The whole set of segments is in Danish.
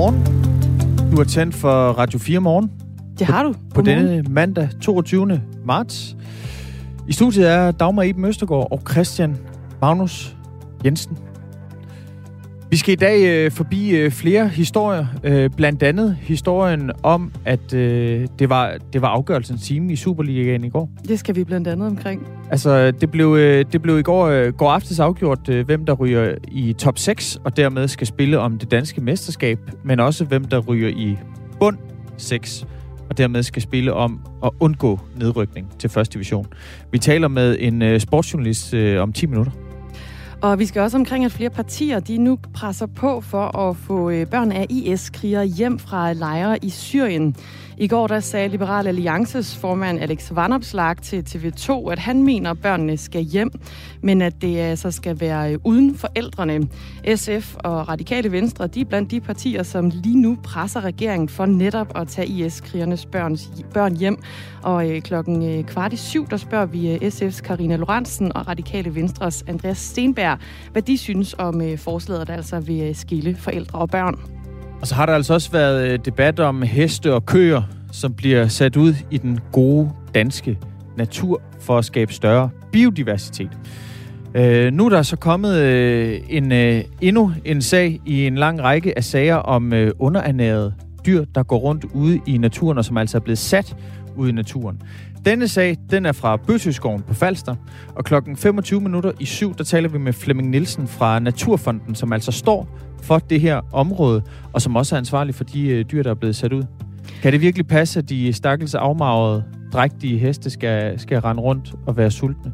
Godmorgen. Du er tændt for Radio 4 morgen. Det har du. På denne mandag 22. marts. I studiet er Dagmar Iben Østergaard og Christian Magnus Jensen. Vi skal i dag øh, forbi øh, flere historier. Øh, blandt andet historien om, at øh, det, var, det var afgørelsens time i Superligaen i går. Det skal vi blandt andet omkring. Altså, det blev, øh, det blev i går, øh, går aftes afgjort, øh, hvem der ryger i top 6, og dermed skal spille om det danske mesterskab, men også hvem der ryger i bund 6, og dermed skal spille om at undgå nedrykning til første division. Vi taler med en øh, sportsjournalist øh, om 10 minutter. Og vi skal også omkring, at flere partier de nu presser på for at få øh, børn af IS-krigere hjem fra lejre i Syrien. I går der sagde Liberal Alliances formand Alex Vanopslag til TV2, at han mener, at børnene skal hjem, men at det altså skal være øh, uden forældrene. SF og Radikale Venstre, de er blandt de partier, som lige nu presser regeringen for netop at tage IS-krigernes børns, børn hjem. Og øh, klokken øh, kvart i syv, der spørger vi øh, SF's Karina Lorentzen og Radikale Venstres Andreas Stenberg, hvad de synes om forslaget, der altså vil skille forældre og børn. Og så har der altså også været øh, debat om heste og køer, som bliver sat ud i den gode danske natur for at skabe større biodiversitet. Øh, nu er der så kommet øh, en, øh, endnu en sag i en lang række af sager om øh, underernærede dyr, der går rundt ude i naturen, og som altså er blevet sat ud i naturen. Denne sag, den er fra Bøsøskoven på Falster, og klokken 25 minutter i syv, der taler vi med Flemming Nielsen fra Naturfonden, som altså står for det her område, og som også er ansvarlig for de øh, dyr, der er blevet sat ud. Kan det virkelig passe, at de stakkels afmagrede, drægtige heste skal, skal rende rundt og være sultne?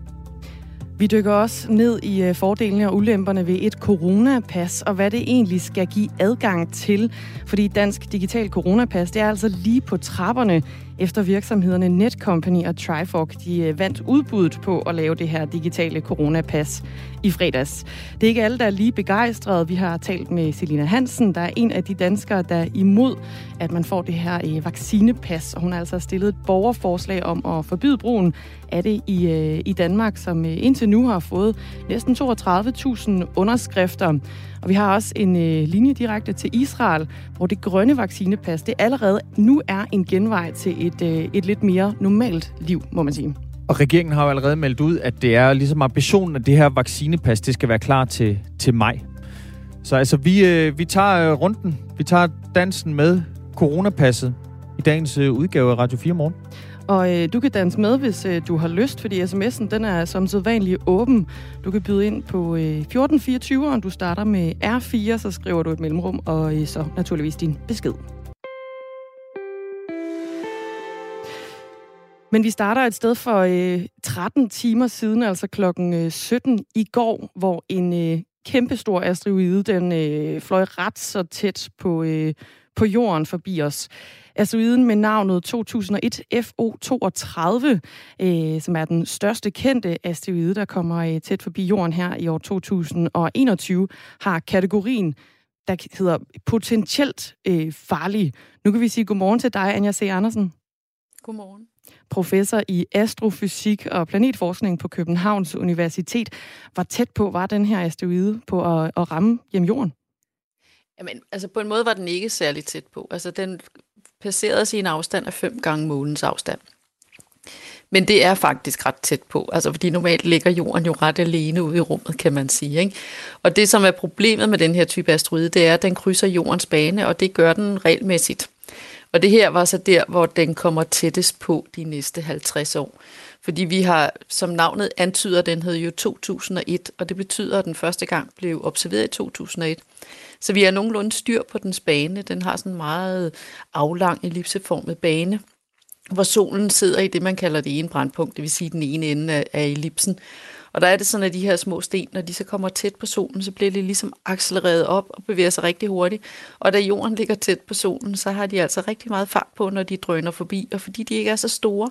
Vi dykker også ned i øh, fordelene og ulemperne ved et coronapas, og hvad det egentlig skal give adgang til. Fordi Dansk Digital Coronapas, det er altså lige på trapperne efter virksomhederne Netcompany og Trifork, de øh, vandt udbuddet på at lave det her digitale coronapas i fredags. Det er ikke alle, der er lige begejstrede. Vi har talt med Selina Hansen, der er en af de danskere, der er imod, at man får det her øh, vaccinepas. Og hun har altså stillet et borgerforslag om at forbyde brugen af det i, øh, i Danmark, som øh, indtil nu har fået næsten 32.000 underskrifter. Og vi har også en øh, linje direkte til Israel, hvor det grønne vaccinepas, det allerede nu er en genvej til et, øh, et lidt mere normalt liv, må man sige. Og regeringen har jo allerede meldt ud, at det er ligesom ambitionen, at det her vaccinepas, det skal være klar til, til maj. Så altså, vi, øh, vi tager øh, runden, vi tager dansen med coronapasset i dagens øh, udgave af Radio 4 Morgen. Og øh, du kan danse med, hvis øh, du har lyst, fordi sms'en den er som sædvanligt åben. Du kan byde ind på øh, 1424, og du starter med R4, så skriver du et mellemrum, og øh, så naturligvis din besked. Men vi starter et sted for øh, 13 timer siden, altså klokken øh, 17 i går, hvor en øh, kæmpestor asteroide, den øh, fløj ret så tæt på, øh, på jorden forbi os asteroiden med navnet 2001 FO32, øh, som er den største kendte asteroide, der kommer øh, tæt forbi jorden her i år 2021, har kategorien der hedder potentielt øh, farlig. Nu kan vi sige godmorgen til dig, Anja C. Andersen. Godmorgen. Professor i astrofysik og planetforskning på Københavns Universitet. Hvor tæt på var den her asteroide på at, at ramme hjem jorden? Jamen, altså på en måde var den ikke særlig tæt på. Altså den placeret i en afstand af fem gange månens afstand. Men det er faktisk ret tæt på, altså fordi normalt ligger jorden jo ret alene ude i rummet, kan man sige. Ikke? Og det, som er problemet med den her type asteroide, det er, at den krydser jordens bane, og det gør den regelmæssigt. Og det her var så der, hvor den kommer tættest på de næste 50 år. Fordi vi har, som navnet antyder, den hed jo 2001, og det betyder, at den første gang blev observeret i 2001. Så vi har nogenlunde styr på dens bane. Den har sådan en meget aflang ellipseformet bane, hvor solen sidder i det, man kalder det ene brandpunkt, det vil sige den ene ende af, af ellipsen. Og der er det sådan, at de her små sten, når de så kommer tæt på solen, så bliver de ligesom accelereret op og bevæger sig rigtig hurtigt. Og da jorden ligger tæt på solen, så har de altså rigtig meget fart på, når de drøner forbi. Og fordi de ikke er så store,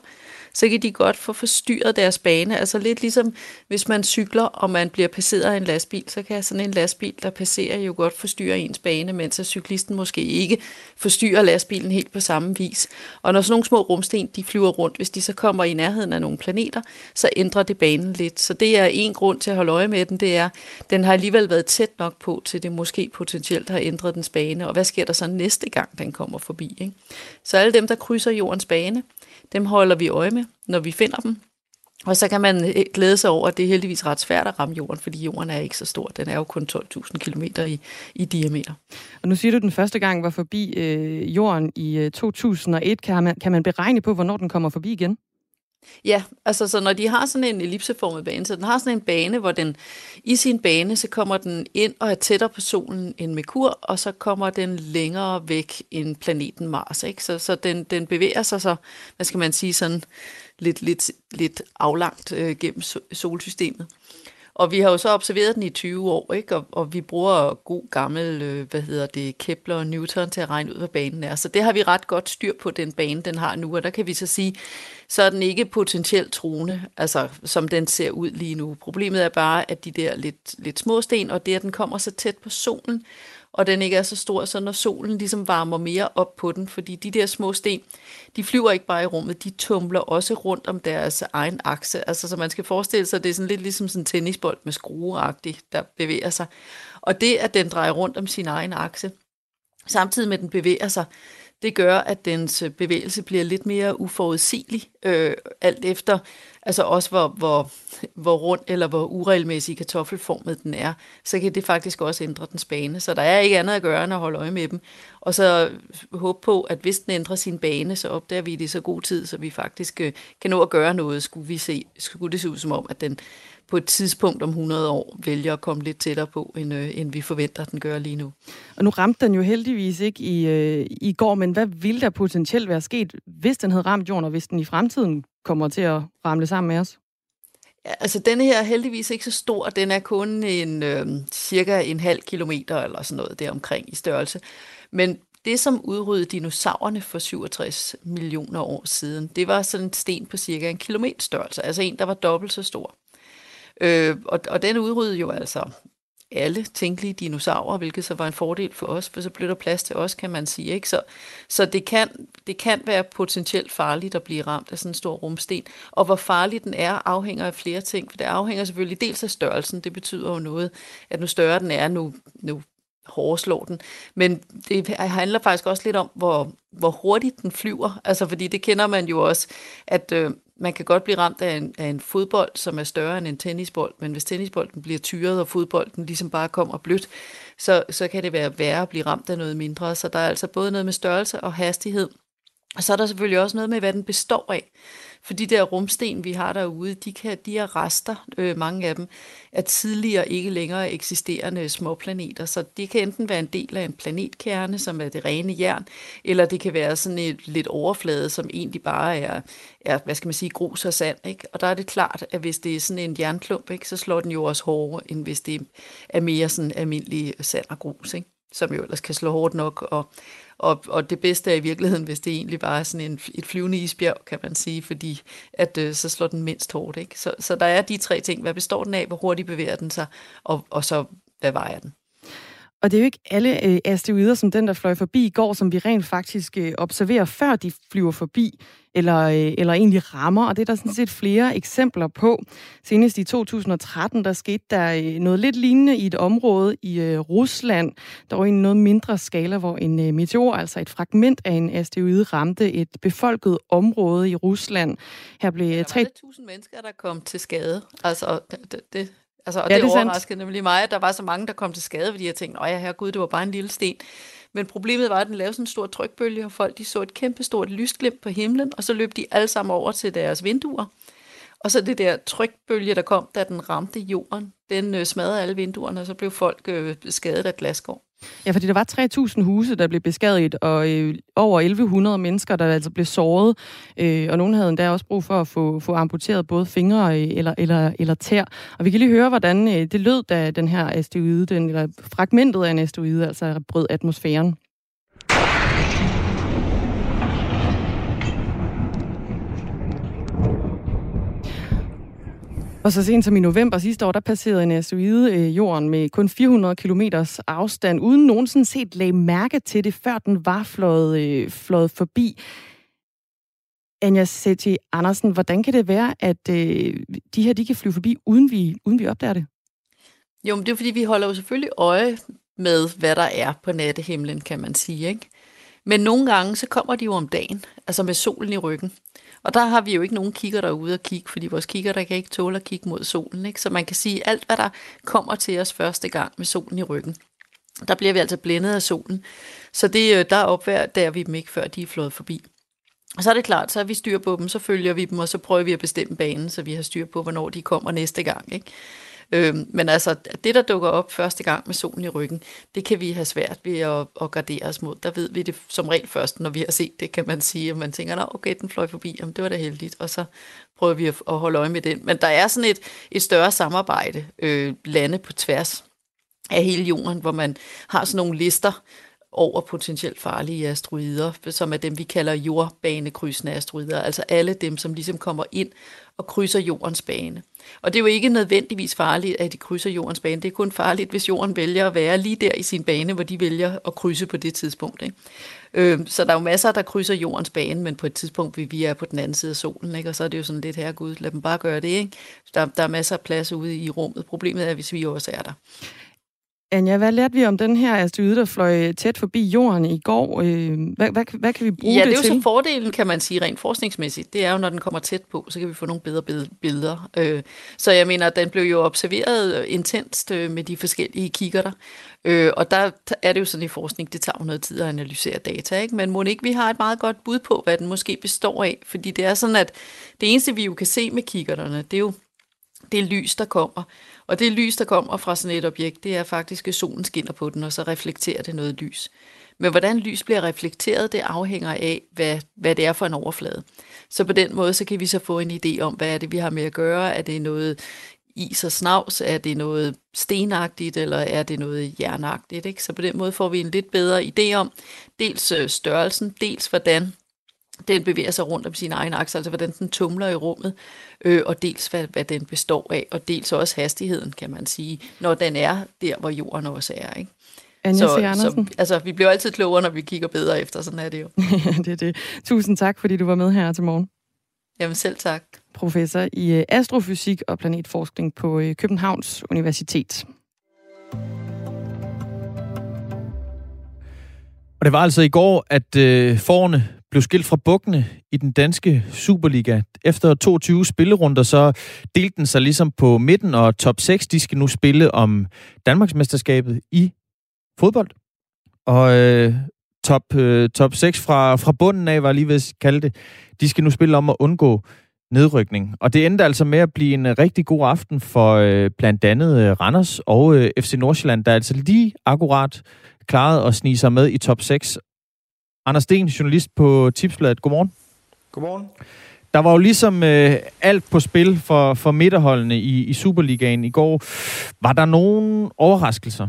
så kan de godt få forstyrret deres bane. Altså lidt ligesom, hvis man cykler, og man bliver passeret af en lastbil, så kan sådan en lastbil, der passerer, jo godt forstyrre ens bane, mens cyklisten måske ikke forstyrrer lastbilen helt på samme vis. Og når sådan nogle små rumsten, de flyver rundt, hvis de så kommer i nærheden af nogle planeter, så ændrer det banen lidt. Så det det er en grund til at holde øje med den, det er, den har alligevel været tæt nok på, til det måske potentielt har ændret dens bane, og hvad sker der så næste gang, den kommer forbi? Ikke? Så alle dem, der krydser jordens bane, dem holder vi øje med, når vi finder dem, og så kan man øh, glæde sig over, at det er heldigvis ret svært at ramme jorden, fordi jorden er ikke så stor. Den er jo kun 12.000 km i, i diameter. Og nu siger du, at den første gang var forbi øh, jorden i øh, 2001. Kan man, kan man beregne på, hvornår den kommer forbi igen? Ja, altså så når de har sådan en ellipseformet bane, så den har sådan en bane, hvor den i sin bane, så kommer den ind og er tættere på solen end Merkur, og så kommer den længere væk end planeten Mars. Ikke? Så, så den, den bevæger sig så, hvad skal man sige, sådan lidt, lidt, lidt aflangt øh, gennem solsystemet. Og vi har jo så observeret den i 20 år, ikke? Og, og vi bruger god gammel, øh, hvad hedder det, Kepler og Newton til at regne ud, hvad banen er. Så det har vi ret godt styr på, den bane, den har nu. Og der kan vi så sige, så er den ikke potentielt truende, altså som den ser ud lige nu. Problemet er bare, at de der lidt, lidt små sten, og det, at den kommer så tæt på solen, og den ikke er så stor, så når solen ligesom varmer mere op på den, fordi de der små sten, de flyver ikke bare i rummet, de tumler også rundt om deres egen akse. Altså, så man skal forestille sig, at det er sådan lidt ligesom sådan en tennisbold med skrueagtig, der bevæger sig. Og det, at den drejer rundt om sin egen akse, samtidig med, at den bevæger sig, det gør, at dens bevægelse bliver lidt mere uforudsigelig, øh, alt efter, altså også hvor, hvor, hvor rund eller hvor uregelmæssig kartoffelformet den er, så kan det faktisk også ændre dens bane. Så der er ikke andet at gøre end at holde øje med dem. Og så håbe på, at hvis den ændrer sin bane, så opdager vi det i så god tid, så vi faktisk øh, kan nå at gøre noget, skulle, vi se, skulle det se ud som om, at den på et tidspunkt om 100 år vælger at komme lidt tættere på, end, øh, end vi forventer, at den gør lige nu. Og nu ramte den jo heldigvis ikke i, øh, i går, men hvad ville der potentielt være sket, hvis den havde ramt jorden, og hvis den i fremtiden kommer til at ramle sammen med os? Ja, altså denne her er heldigvis ikke så stor. Den er kun en øh, cirka en halv kilometer eller sådan noget deromkring i størrelse. Men det, som udryddede dinosaurerne for 67 millioner år siden, det var sådan en sten på cirka en kilometer størrelse. Altså en, der var dobbelt så stor. Øh, og, og den udryddede jo altså alle tænkelige dinosaurer, hvilket så var en fordel for os, for så blev der plads til os, kan man sige. Ikke? Så, så det, kan, det kan være potentielt farligt at blive ramt af sådan en stor rumsten. Og hvor farlig den er, afhænger af flere ting. For det afhænger selvfølgelig dels af størrelsen. Det betyder jo noget, at nu større den er, nu, nu hårdere slår den. Men det handler faktisk også lidt om, hvor, hvor hurtigt den flyver. Altså, fordi det kender man jo også, at øh, man kan godt blive ramt af en, af en fodbold, som er større end en tennisbold, men hvis tennisbolden bliver tyret, og fodbolden ligesom bare kommer blødt, så, så kan det være værre at blive ramt af noget mindre. Så der er altså både noget med størrelse og hastighed. Og så er der selvfølgelig også noget med, hvad den består af. For de der rumsten, vi har derude, de, kan, de er rester, øh, mange af dem, af tidligere ikke længere eksisterende småplaneter. Så det kan enten være en del af en planetkerne, som er det rene jern, eller det kan være sådan et lidt overflade, som egentlig bare er, er hvad skal man sige, grus og sand. Ikke? Og der er det klart, at hvis det er sådan en jernklump, ikke, så slår den jo også hårdere, end hvis det er mere sådan almindelig sand og grus, ikke? som jo ellers kan slå hårdt nok og og, og det bedste er i virkeligheden, hvis det egentlig bare er sådan en, et flyvende isbjerg, kan man sige, fordi at øh, så slår den mindst hårdt. Ikke? Så, så der er de tre ting. Hvad består den af? Hvor hurtigt bevæger den sig? Og, og så, hvad vejer den? Og det er jo ikke alle øh, asteroider, som den, der fløj forbi i går, som vi rent faktisk øh, observerer, før de flyver forbi, eller, øh, eller egentlig rammer. Og det er der sådan set flere eksempler på. Senest i 2013, der skete der øh, noget lidt lignende i et område i øh, Rusland, der var i en noget mindre skala, hvor en øh, meteor, altså et fragment af en asteroide, ramte et befolket område i Rusland. Her blev ja, der 3... 3.000 mennesker, der kom til skade. Altså, det, det, Altså, og ja, det, det overraskede nemlig mig, at der var så mange, der kom til skade, fordi jeg tænkte, ja, herregud, det var bare en lille sten. Men problemet var, at den lavede sådan en stor trykbølge, og folk de så et kæmpe stort lysglimt på himlen, og så løb de alle sammen over til deres vinduer. Og så det der trykbølge, der kom, da den ramte jorden, den øh, smadrede alle vinduerne, og så blev folk øh, skadet af glasgård. Ja, fordi der var 3.000 huse, der blev beskadiget, og øh, over 1.100 mennesker, der altså blev såret. Øh, og nogen havde endda også brug for at få, få amputeret både fingre øh, eller, eller, eller tær. Og vi kan lige høre, hvordan øh, det lød, da den her asteroide, den, eller fragmentet af en asteroide, altså brød atmosfæren. Og så sent som i november sidste år, der passerede en asteroide øh, jorden med kun 400 km afstand, uden nogensinde set lagde mærke til det, før den var fløjet, øh, fløjet forbi. Anja Seti Andersen, hvordan kan det være, at øh, de her de kan flyve forbi, uden vi, uden vi opdager det? Jo, men det er fordi, vi holder jo selvfølgelig øje med, hvad der er på nattehimlen, kan man sige. Ikke? Men nogle gange, så kommer de jo om dagen, altså med solen i ryggen. Og der har vi jo ikke nogen kigger derude og kigge, fordi vores kigger, der kan ikke tåle at kigge mod solen. Ikke? Så man kan sige, alt hvad der kommer til os første gang med solen i ryggen, der bliver vi altså blændet af solen. Så det, øh, der opvær, der vi dem ikke, før de er flået forbi. Og så er det klart, så er vi styr på dem, så følger vi dem, og så prøver vi at bestemme banen, så vi har styr på, hvornår de kommer næste gang. Ikke? Øhm, men altså, det der dukker op første gang med solen i ryggen, det kan vi have svært ved at, at gardere os mod. Der ved vi det som regel først, når vi har set det, kan man sige. Og man tænker, Nå, okay, den fløj forbi, jamen det var da heldigt. Og så prøver vi at, at holde øje med den. Men der er sådan et, et større samarbejde, øh, lande på tværs af hele jorden, hvor man har sådan nogle lister, over potentielt farlige asteroider, som er dem, vi kalder jordbanekrydsende asteroider, altså alle dem, som ligesom kommer ind og krydser jordens bane. Og det er jo ikke nødvendigvis farligt, at de krydser jordens bane. Det er kun farligt, hvis jorden vælger at være lige der i sin bane, hvor de vælger at krydse på det tidspunkt. Ikke? Øh, så der er jo masser, der krydser jordens bane, men på et tidspunkt vil vi er på den anden side af solen, ikke? og så er det jo sådan lidt, her Gud, lad dem bare gøre det. Ikke? Der, der er masser af plads ude i rummet. Problemet er, hvis vi også er der. Anja, hvad lærte vi om den her asteroide, der fløj tæt forbi jorden i går? Øh, hvad, hvad, hvad kan vi bruge ja, det til? Ja, det er jo så fordelen, kan man sige, rent forskningsmæssigt. Det er jo, når den kommer tæt på, så kan vi få nogle bedre billeder. Øh, så jeg mener, den blev jo observeret intenst øh, med de forskellige kikkerter. Og der er det jo sådan i forskning, det tager jo noget tid at analysere data, ikke? men må ikke vi har et meget godt bud på, hvad den måske består af? Fordi det er sådan, at det eneste, vi jo kan se med kikkerterne, det er jo det lys, der kommer. Og det lys, der kommer fra sådan et objekt, det er faktisk, at solen skinner på den, og så reflekterer det noget lys. Men hvordan lys bliver reflekteret, det afhænger af, hvad, hvad det er for en overflade. Så på den måde, så kan vi så få en idé om, hvad er det, vi har med at gøre. Er det noget is og snavs? Er det noget stenagtigt, eller er det noget jernagtigt? Ikke? Så på den måde får vi en lidt bedre idé om dels øh, størrelsen, dels hvordan den bevæger sig rundt om sin egen akse, altså hvordan den tumler i rummet, øh, og dels hvad, hvad den består af, og dels også hastigheden, kan man sige, når den er der, hvor jorden også er. Ikke? Anja så, så, altså, vi bliver altid klogere, når vi kigger bedre efter, sådan er det jo. det er det. Tusind tak, fordi du var med her til morgen. Jamen selv tak. Professor i øh, astrofysik og planetforskning på øh, Københavns Universitet. Og det var altså i går, at øh, forne blev skilt fra bukkene i den danske Superliga. Efter 22 spillerunder, så delte den sig ligesom på midten, og top 6, de skal nu spille om Danmarksmesterskabet i fodbold. Og øh, top, øh, top 6 fra, fra bunden af, var lige ved at kalde det, de skal nu spille om at undgå nedrykning. Og det endte altså med at blive en øh, rigtig god aften for øh, blandt andet øh, Randers og øh, FC Nordsjælland, der altså lige akkurat klarede at snige sig med i top 6. Anders Sten, journalist på Tipsbladet. Godmorgen. Godmorgen. Der var jo ligesom øh, alt på spil for, for midterholdene i, i Superligaen i går. Var der nogen overraskelser?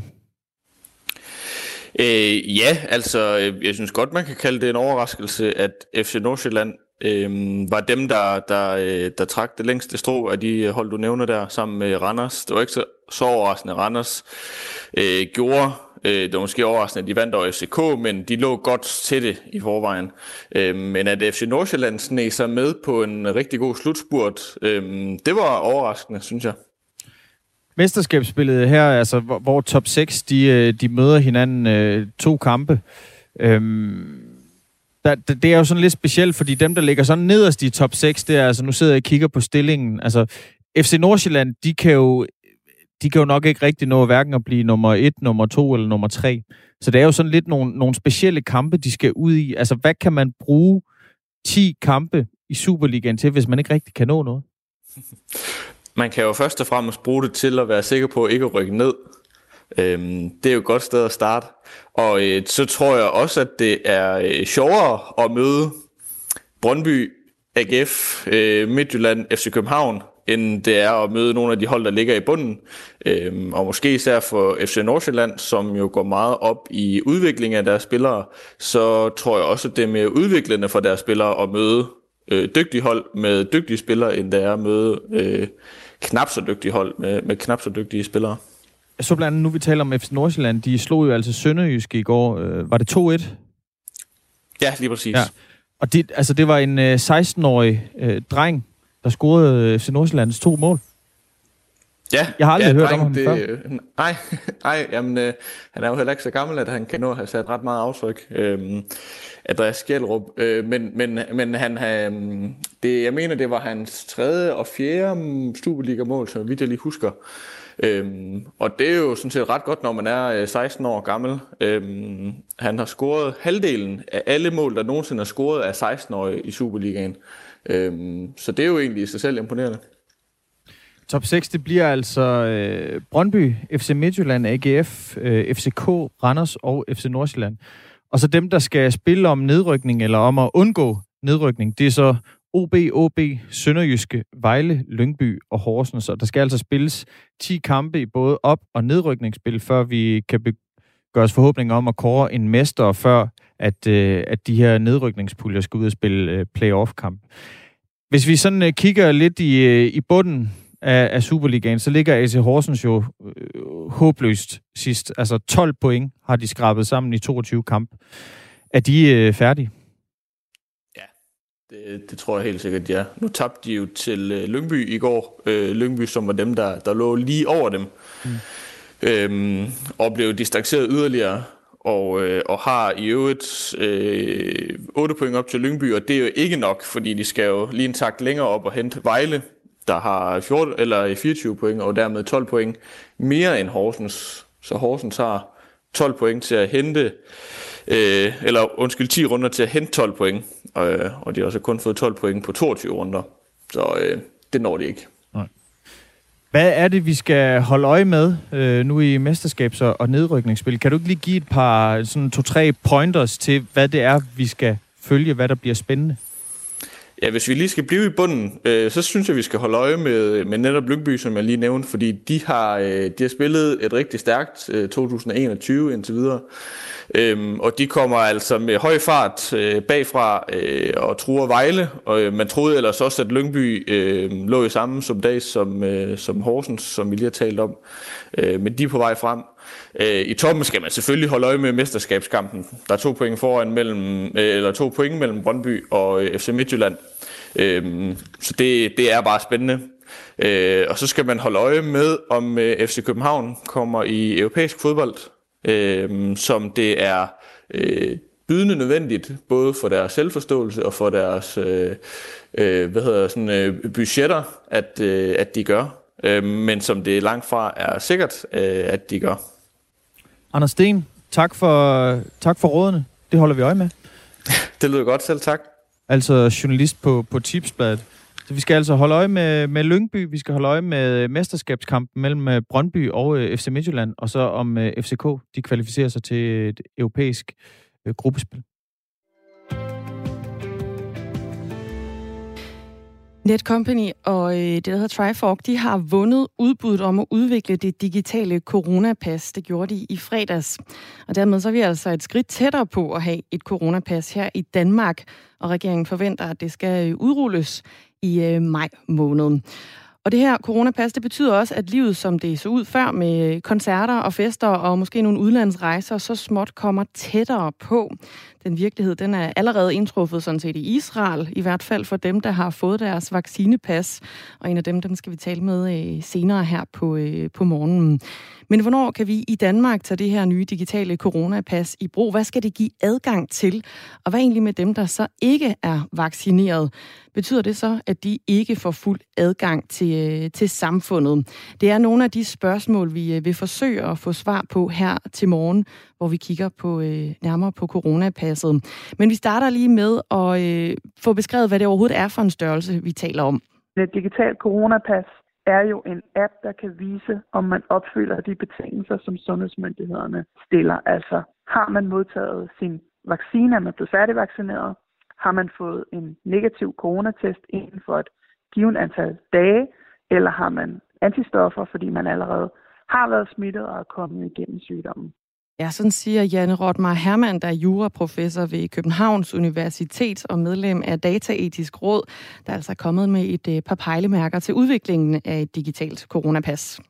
Øh, ja, altså øh, jeg synes godt, man kan kalde det en overraskelse, at FC Nordsjælland øh, var dem, der, der, øh, der trak det længste strå af de hold, du nævner der, sammen med Randers. Det var ikke så, så overraskende. Randers øh, gjorde Øh, det var måske overraskende, at de vandt over FCK, men de lå godt til det i forvejen. Øh, men at FC Nordsjælland sneg sig med på en rigtig god slutspurt, øh, det var overraskende, synes jeg. Mesterskabsspillet her, altså, hvor, hvor top 6 de, øh, de møder hinanden øh, to kampe. Øhm, der, det er jo sådan lidt specielt, fordi dem, der ligger sådan nederst i top 6, det er, altså nu sidder jeg og kigger på stillingen. Altså, FC Nordsjælland, de kan jo de kan jo nok ikke rigtig nå hverken at blive nummer et, nummer to eller nummer tre. Så det er jo sådan lidt nogle, nogle specielle kampe, de skal ud i. Altså, hvad kan man bruge 10 kampe i Superligaen til, hvis man ikke rigtig kan nå noget? Man kan jo først og fremmest bruge det til at være sikker på at ikke at rykke ned. Øhm, det er jo et godt sted at starte. Og øh, så tror jeg også, at det er øh, sjovere at møde Brøndby, AGF, øh, Midtjylland, FC København, end det er at møde nogle af de hold, der ligger i bunden. Øhm, og måske især for FC Nordsjælland, som jo går meget op i udvikling af deres spillere, så tror jeg også, at det er mere udviklende for deres spillere at møde øh, dygtige hold med dygtige spillere, end det er at møde øh, knap så dygtige hold med, med knap så dygtige spillere. Så blandt andet nu vi taler om FC Nordsjælland, de slog jo altså Sønderjysk i går. Øh, var det 2-1? Ja, lige præcis. Ja. Og det, altså, det var en øh, 16-årig øh, dreng, der scorede øh, FC Nordsjællands to mål. Ja, Jeg har aldrig ja, hørt dreng, om ham det, før. Nej, nej jamen, øh, han er jo heller ikke så gammel, at han kan nå at have sat ret meget aftryk. Øh, Andreas Skjellerup. Øh, men, men, men han, øh, det, jeg mener, det var hans tredje og fjerde Superliga-mål, så vidt jeg lige husker. Øhm, og det er jo sådan set ret godt, når man er øh, 16 år gammel. Øhm, han har scoret halvdelen af alle mål, der nogensinde er scoret af 16-årige i Superligaen. Øhm, så det er jo egentlig i sig selv imponerende. Top 6, det bliver altså øh, Brøndby, FC Midtjylland, AGF, øh, FCK, Randers og FC Nordsjælland. Og så dem, der skal spille om nedrykning eller om at undgå nedrykning, det er så OB, OB, Sønderjyske, Vejle, Lyngby og Horsens. Og der skal altså spilles 10 kampe i både op- og nedrykningsspil, før vi kan be- gøre os forhåbninger om at kåre en mester, og før at, øh, at de her nedrykningspuljer skal ud og spille øh, playoff-kamp. Hvis vi sådan øh, kigger lidt i, øh, i bunden af, af Superligaen, så ligger AC Horsens jo øh, håbløst sidst. Altså 12 point har de skrabet sammen i 22 kamp. Er de øh, færdige? Det, det tror jeg helt sikkert, ja. Nu tabte de jo til øh, Lyngby i går. Øh, Lyngby, som var dem, der, der lå lige over dem. Mm. Øhm, og blev distanceret yderligere. Og, øh, og har i øvrigt øh, 8 point op til Lyngby, og det er jo ikke nok, fordi de skal jo lige en takt længere op og hente Vejle, der har 14, eller øh, 24 point, og dermed 12 point mere end Horsens. Så Horsens har 12 point til at hente øh, eller undskyld, 10 runder til at hente 12 point, og, og de har også kun fået 12 point på 22 runder, så øh, det når de ikke. Hvad er det, vi skal holde øje med øh, nu i mesterskabs- og nedrykningsspil? Kan du ikke lige give et par sådan to-tre pointers til, hvad det er, vi skal følge, hvad der bliver spændende? Ja, hvis vi lige skal blive i bunden, øh, så synes jeg, vi skal holde øje med, med netop Lyngby, som jeg lige nævnte, fordi de har, øh, de har spillet et rigtig stærkt øh, 2021 indtil videre. Øhm, og de kommer altså med høj fart øh, bagfra øh, og truer Vejle, og øh, man troede ellers også, at Lyngby øh, lå i samme som dag som, øh, som Horsens, som vi lige har talt om. Øh, men de er på vej frem. Øh, I toppen skal man selvfølgelig holde øje med mesterskabskampen. Der er to point foran mellem, øh, eller to point mellem Brøndby og øh, FC Midtjylland. Øh, så det, det er bare spændende. Øh, og så skal man holde øje med, om øh, FC København kommer i europæisk fodbold, øh, som det er øh, bydende nødvendigt, både for deres selvforståelse og for deres øh, øh, hvad hedder, sådan, øh, budgetter, at, øh, at de gør. Øh, men som det langt fra er sikkert, øh, at de gør. Anders Sten, tak for, tak for rådene. Det holder vi øje med. Det lyder godt selv, tak. Altså journalist på, på Tipsbladet. Så vi skal altså holde øje med, med Lyngby, vi skal holde øje med mesterskabskampen mellem øh, Brøndby og øh, FC Midtjylland, og så om øh, FCK de kvalificerer sig til et europæisk gruppespil. Netcompany og øh, det, der hedder Trifork, de har vundet udbuddet om at udvikle det digitale coronapas. Det gjorde de i fredags. Og dermed så er vi altså et skridt tættere på at have et coronapas her i Danmark. Og regeringen forventer, at det skal øh, udrulles i øh, maj måned. Og det her coronapas, det betyder også, at livet, som det så ud før med øh, koncerter og fester og måske nogle udlandsrejser, så småt kommer tættere på. Den virkelighed, den er allerede indtruffet sådan set i Israel, i hvert fald for dem, der har fået deres vaccinepas. Og en af dem, dem skal vi tale med øh, senere her på, øh, på morgenen. Men hvornår kan vi i Danmark tage det her nye digitale coronapas i brug? Hvad skal det give adgang til? Og hvad egentlig med dem, der så ikke er vaccineret? Betyder det så, at de ikke får fuld adgang til, øh, til samfundet? Det er nogle af de spørgsmål, vi øh, vil forsøge at få svar på her til morgen, hvor vi kigger på øh, nærmere på coronapasset. Men vi starter lige med at øh, få beskrevet, hvad det overhovedet er for en størrelse, vi taler om. Et digitalt coronapas er jo en app, der kan vise, om man opfylder de betingelser, som sundhedsmyndighederne stiller. Altså, har man modtaget sin vaccine, er man blevet færdigvaccineret, har man fået en negativ coronatest inden for et givet antal dage, eller har man antistoffer, fordi man allerede har været smittet og er kommet igennem sygdommen. Ja, sådan siger Janne Rotmar Hermann, der er juraprofessor ved Københavns Universitet og medlem af Dataetisk Råd, der er altså kommet med et par pejlemærker til udviklingen af et digitalt coronapas.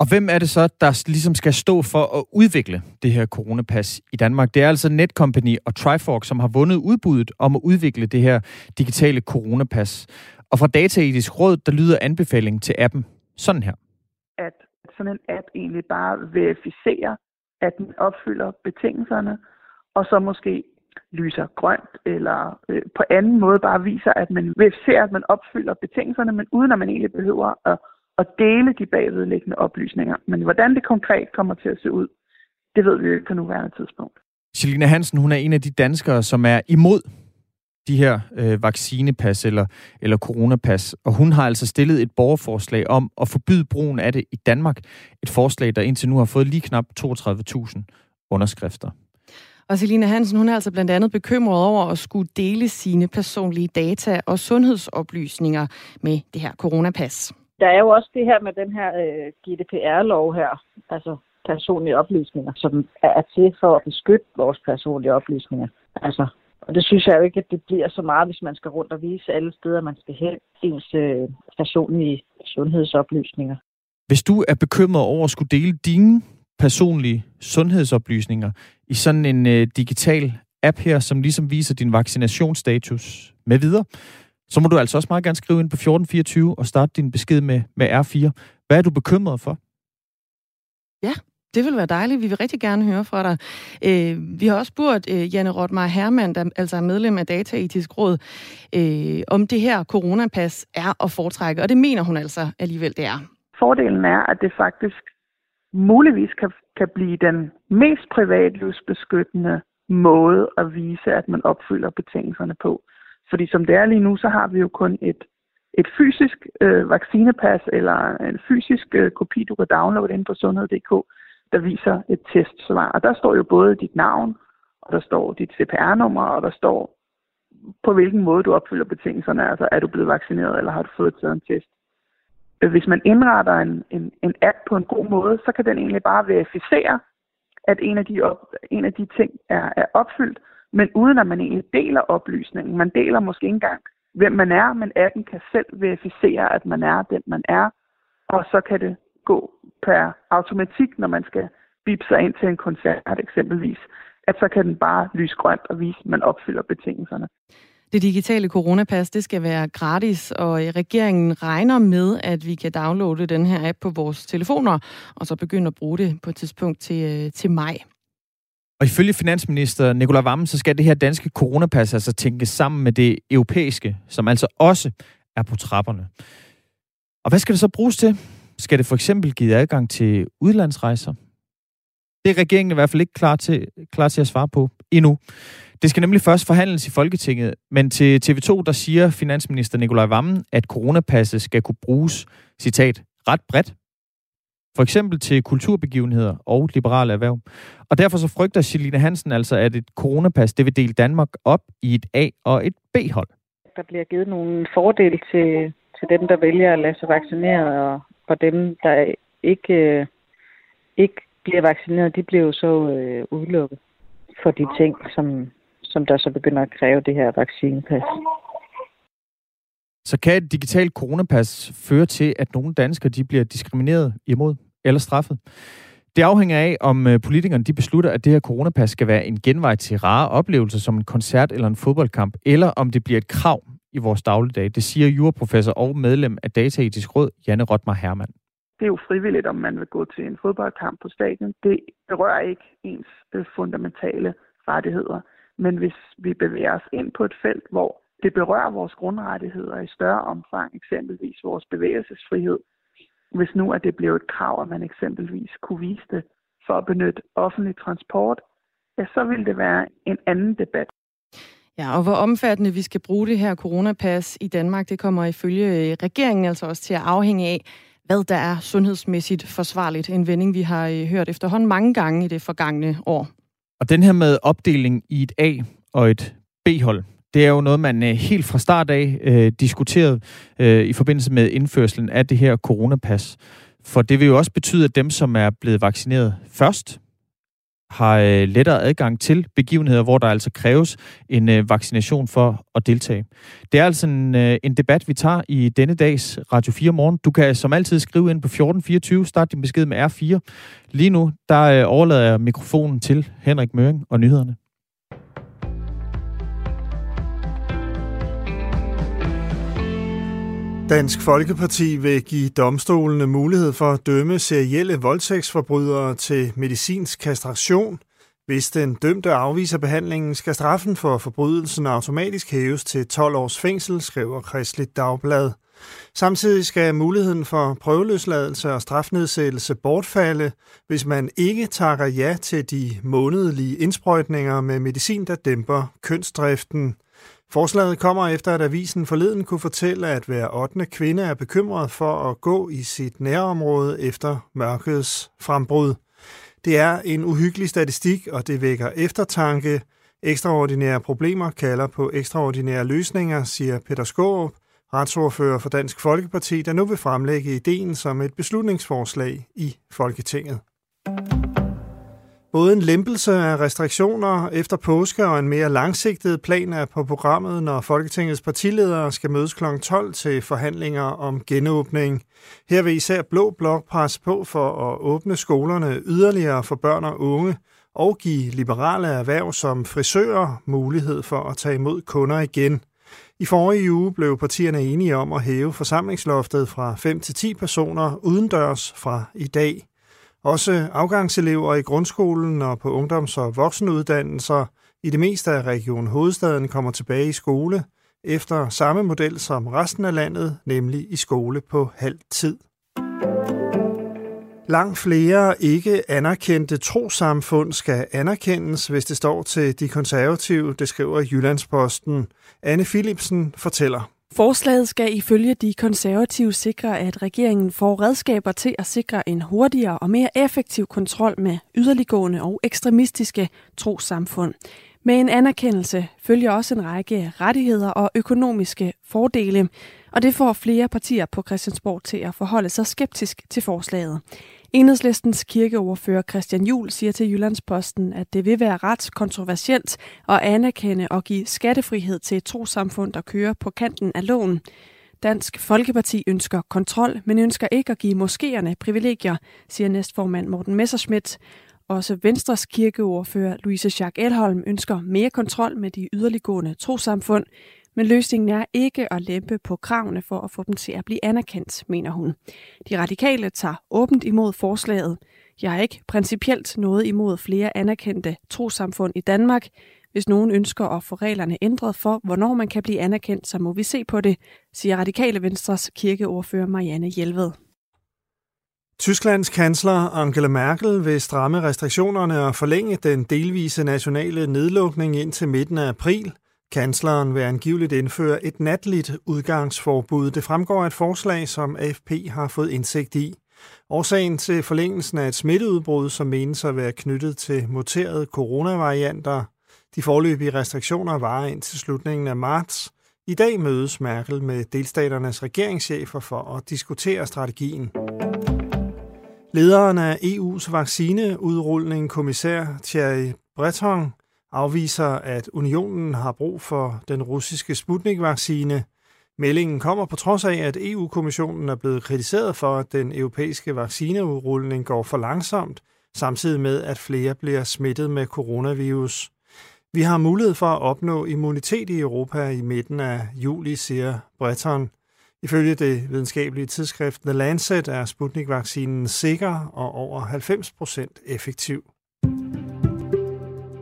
Og hvem er det så, der ligesom skal stå for at udvikle det her coronapas i Danmark? Det er altså Netcompany og Trifork, som har vundet udbuddet om at udvikle det her digitale coronapas. Og fra Dataetisk Råd, der lyder anbefalingen til appen sådan her. At sådan en app egentlig bare verificerer, at den opfylder betingelserne, og så måske lyser grønt, eller øh, på anden måde bare viser, at man ser, at man opfylder betingelserne, men uden at man egentlig behøver at at dele de bagvedliggende oplysninger. Men hvordan det konkret kommer til at se ud, det ved vi jo ikke på nuværende tidspunkt. Selina Hansen, hun er en af de danskere, som er imod de her øh, vaccinepas eller, eller coronapas, og hun har altså stillet et borgerforslag om at forbyde brugen af det i Danmark. Et forslag, der indtil nu har fået lige knap 32.000 underskrifter. Og Selina Hansen, hun er altså blandt andet bekymret over at skulle dele sine personlige data og sundhedsoplysninger med det her coronapas der er jo også det her med den her øh, GDPR-lov her, altså personlige oplysninger, som er til for at beskytte vores personlige oplysninger. Altså, og det synes jeg jo ikke, at det bliver så meget, hvis man skal rundt og vise alle steder, man skal hen ens øh, personlige sundhedsoplysninger. Hvis du er bekymret over at skulle dele dine personlige sundhedsoplysninger i sådan en øh, digital app her, som ligesom viser din vaccinationsstatus med videre, så må du altså også meget gerne skrive ind på 1424 og starte din besked med, med R4. Hvad er du bekymret for? Ja, det vil være dejligt. Vi vil rigtig gerne høre fra dig. Øh, vi har også spurgt øh, Janne Rotmar Hermann, der altså er medlem af Dataetisk Råd, øh, om det her coronapas er at foretrække, og det mener hun altså alligevel, det er. Fordelen er, at det faktisk muligvis kan, kan blive den mest privatlivsbeskyttende måde at vise, at man opfylder betingelserne på. Fordi som det er lige nu, så har vi jo kun et, et fysisk øh, vaccinepas eller en fysisk øh, kopi, du kan downloade ind på sundhed.dk, der viser et testsvar. Og der står jo både dit navn, og der står dit CPR-nummer, og der står på hvilken måde du opfylder betingelserne. Altså er du blevet vaccineret, eller har du fået taget en test. Hvis man indretter en, en, en app på en god måde, så kan den egentlig bare verificere, at en af de, op, en af de ting er, er opfyldt, men uden at man egentlig deler oplysningen. Man deler måske ikke engang, hvem man er, men appen kan selv verificere, at man er den, man er, og så kan det gå per automatik, når man skal bip sig ind til en koncert eksempelvis, at så kan den bare lyse grønt og vise, at man opfylder betingelserne. Det digitale coronapas, det skal være gratis, og regeringen regner med, at vi kan downloade den her app på vores telefoner, og så begynde at bruge det på et tidspunkt til, øh, til maj. Og ifølge finansminister Nikolaj Vammen, så skal det her danske coronapas altså tænkes sammen med det europæiske, som altså også er på trapperne. Og hvad skal det så bruges til? Skal det for eksempel give adgang til udlandsrejser? Det er regeringen i hvert fald ikke klar til, klar til at svare på endnu. Det skal nemlig først forhandles i Folketinget, men til TV2, der siger finansminister Nikolaj Vammen, at coronapasset skal kunne bruges, citat, ret bredt for eksempel til kulturbegivenheder og liberale erhverv. Og derfor så frygter Selina Hansen altså, at et coronapas det vil dele Danmark op i et A- og et B-hold. Der bliver givet nogle fordele til, til dem, der vælger at lade sig vaccinere, og, og dem, der ikke, øh, ikke bliver vaccineret, de bliver jo så øh, udelukket for de ting, som, som der så begynder at kræve det her vaccinepas. Så kan et digitalt coronapas føre til, at nogle danskere de bliver diskrimineret imod eller straffet? Det afhænger af, om øh, politikerne de beslutter, at det her coronapas skal være en genvej til rare oplevelser som en koncert eller en fodboldkamp, eller om det bliver et krav i vores dagligdag. Det siger juraprofessor og medlem af Dataetisk Råd, Janne Rotmar Hermann. Det er jo frivilligt, om man vil gå til en fodboldkamp på stadion. Det berører ikke ens øh, fundamentale rettigheder. Men hvis vi bevæger os ind på et felt, hvor det berører vores grundrettigheder i større omfang, eksempelvis vores bevægelsesfrihed, hvis nu at det blev et krav, at man eksempelvis kunne vise det for at benytte offentlig transport, ja, så vil det være en anden debat. Ja, og hvor omfattende vi skal bruge det her coronapas i Danmark, det kommer ifølge øh, regeringen altså også til at afhænge af, hvad der er sundhedsmæssigt forsvarligt. En vending, vi har øh, hørt efterhånden mange gange i det forgangne år. Og den her med opdeling i et A- og et B-hold, det er jo noget, man øh, helt fra start af øh, diskuterede øh, i forbindelse med indførselen af det her coronapas. For det vil jo også betyde, at dem, som er blevet vaccineret først, har øh, lettere adgang til begivenheder, hvor der altså kræves en øh, vaccination for at deltage. Det er altså en, øh, en debat, vi tager i denne dags Radio 4 morgen. Du kan som altid skrive ind på 1424, start din besked med R4. Lige nu, der overlader jeg mikrofonen til Henrik Møring og nyhederne. Dansk Folkeparti vil give domstolene mulighed for at dømme serielle voldtægtsforbrydere til medicinsk kastration. Hvis den dømte afviser behandlingen, skal straffen for forbrydelsen automatisk hæves til 12 års fængsel, skriver Kristeligt Dagblad. Samtidig skal muligheden for prøveløsladelse og strafnedsættelse bortfalde, hvis man ikke takker ja til de månedlige indsprøjtninger med medicin, der dæmper kønsdriften. Forslaget kommer efter, at avisen forleden kunne fortælle, at hver 8. kvinde er bekymret for at gå i sit nærområde efter mørkets frembrud. Det er en uhyggelig statistik, og det vækker eftertanke. Ekstraordinære problemer kalder på ekstraordinære løsninger, siger Peter Skårup, retsordfører for Dansk Folkeparti, der nu vil fremlægge ideen som et beslutningsforslag i Folketinget. Både en lempelse af restriktioner efter påske og en mere langsigtet plan er på programmet, når Folketingets partiledere skal mødes kl. 12 til forhandlinger om genåbning. Her vil især Blå Blok presse på for at åbne skolerne yderligere for børn og unge og give liberale erhverv som frisører mulighed for at tage imod kunder igen. I forrige uge blev partierne enige om at hæve forsamlingsloftet fra 5 til 10 personer udendørs fra i dag. Også afgangselever i grundskolen og på ungdoms- og voksenuddannelser i det meste af Region Hovedstaden kommer tilbage i skole efter samme model som resten af landet, nemlig i skole på halv tid. Langt flere ikke anerkendte trosamfund skal anerkendes, hvis det står til de konservative, det skriver Jyllandsposten. Anne Philipsen fortæller. Forslaget skal ifølge de konservative sikre, at regeringen får redskaber til at sikre en hurtigere og mere effektiv kontrol med yderliggående og ekstremistiske trosamfund. Med en anerkendelse følger også en række rettigheder og økonomiske fordele, og det får flere partier på Christiansborg til at forholde sig skeptisk til forslaget. Enhedslistens kirkeoverfører Christian Jul siger til Jyllandsposten, at det vil være ret kontroversielt at anerkende og give skattefrihed til et trosamfund, der kører på kanten af loven. Dansk Folkeparti ønsker kontrol, men ønsker ikke at give moskéerne privilegier, siger næstformand Morten Messerschmidt. Også Venstres kirkeordfører Louise Jacques Elholm ønsker mere kontrol med de yderliggående trosamfund, men løsningen er ikke at lempe på kravene for at få dem til at blive anerkendt, mener hun. De radikale tager åbent imod forslaget. Jeg har ikke principielt noget imod flere anerkendte trosamfund i Danmark. Hvis nogen ønsker at få reglerne ændret for, hvornår man kan blive anerkendt, så må vi se på det, siger Radikale Venstres kirkeordfører Marianne Hjelved. Tysklands kansler Angela Merkel vil stramme restriktionerne og forlænge den delvise nationale nedlukning indtil midten af april – Kansleren vil angiveligt indføre et natligt udgangsforbud. Det fremgår af et forslag, som AFP har fået indsigt i. Årsagen til forlængelsen af et smitteudbrud, som menes at være knyttet til muterede coronavarianter. De forløbige restriktioner varer indtil slutningen af marts. I dag mødes Merkel med delstaternes regeringschefer for at diskutere strategien. Lederen af EU's vaccineudrulning, kommissær Thierry Breton, afviser, at unionen har brug for den russiske Sputnik-vaccine. Meldingen kommer på trods af, at EU-kommissionen er blevet kritiseret for, at den europæiske vaccineudrulning går for langsomt, samtidig med, at flere bliver smittet med coronavirus. Vi har mulighed for at opnå immunitet i Europa i midten af juli, siger Breton. Ifølge det videnskabelige tidsskrift The Lancet er Sputnik-vaccinen sikker og over 90% effektiv.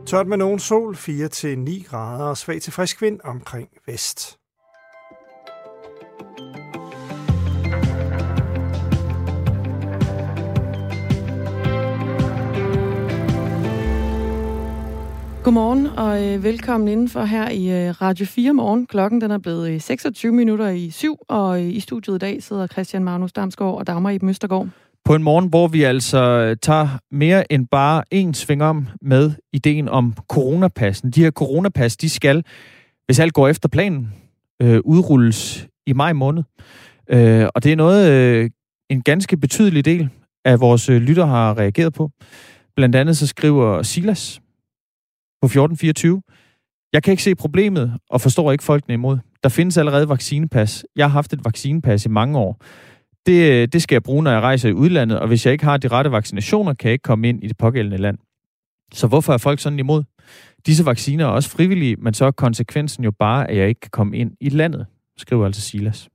Tørt med nogen sol, 4-9 grader og svag til frisk vind omkring vest. Godmorgen og øh, velkommen indenfor her i øh, Radio 4 morgen. Klokken den er blevet øh, 26 minutter i syv, og øh, i studiet i dag sidder Christian Magnus Damsgaard og Dagmar i Møstergaard. På en morgen, hvor vi altså øh, tager mere end bare en sving om med ideen om coronapassen. De her coronapas, de skal, hvis alt går efter planen, øh, udrulles i maj måned. Øh, og det er noget, øh, en ganske betydelig del af vores øh, lytter har reageret på. Blandt andet så skriver Silas på 1424, jeg kan ikke se problemet og forstår ikke folkene imod. Der findes allerede vaccinepas. Jeg har haft et vaccinepas i mange år. Det, øh, det skal jeg bruge, når jeg rejser i udlandet, og hvis jeg ikke har de rette vaccinationer, kan jeg ikke komme ind i det pågældende land. Så hvorfor er folk sådan imod? Disse vacciner er også frivillige, men så er konsekvensen jo bare, at jeg ikke kan komme ind i landet, skriver altså Silas.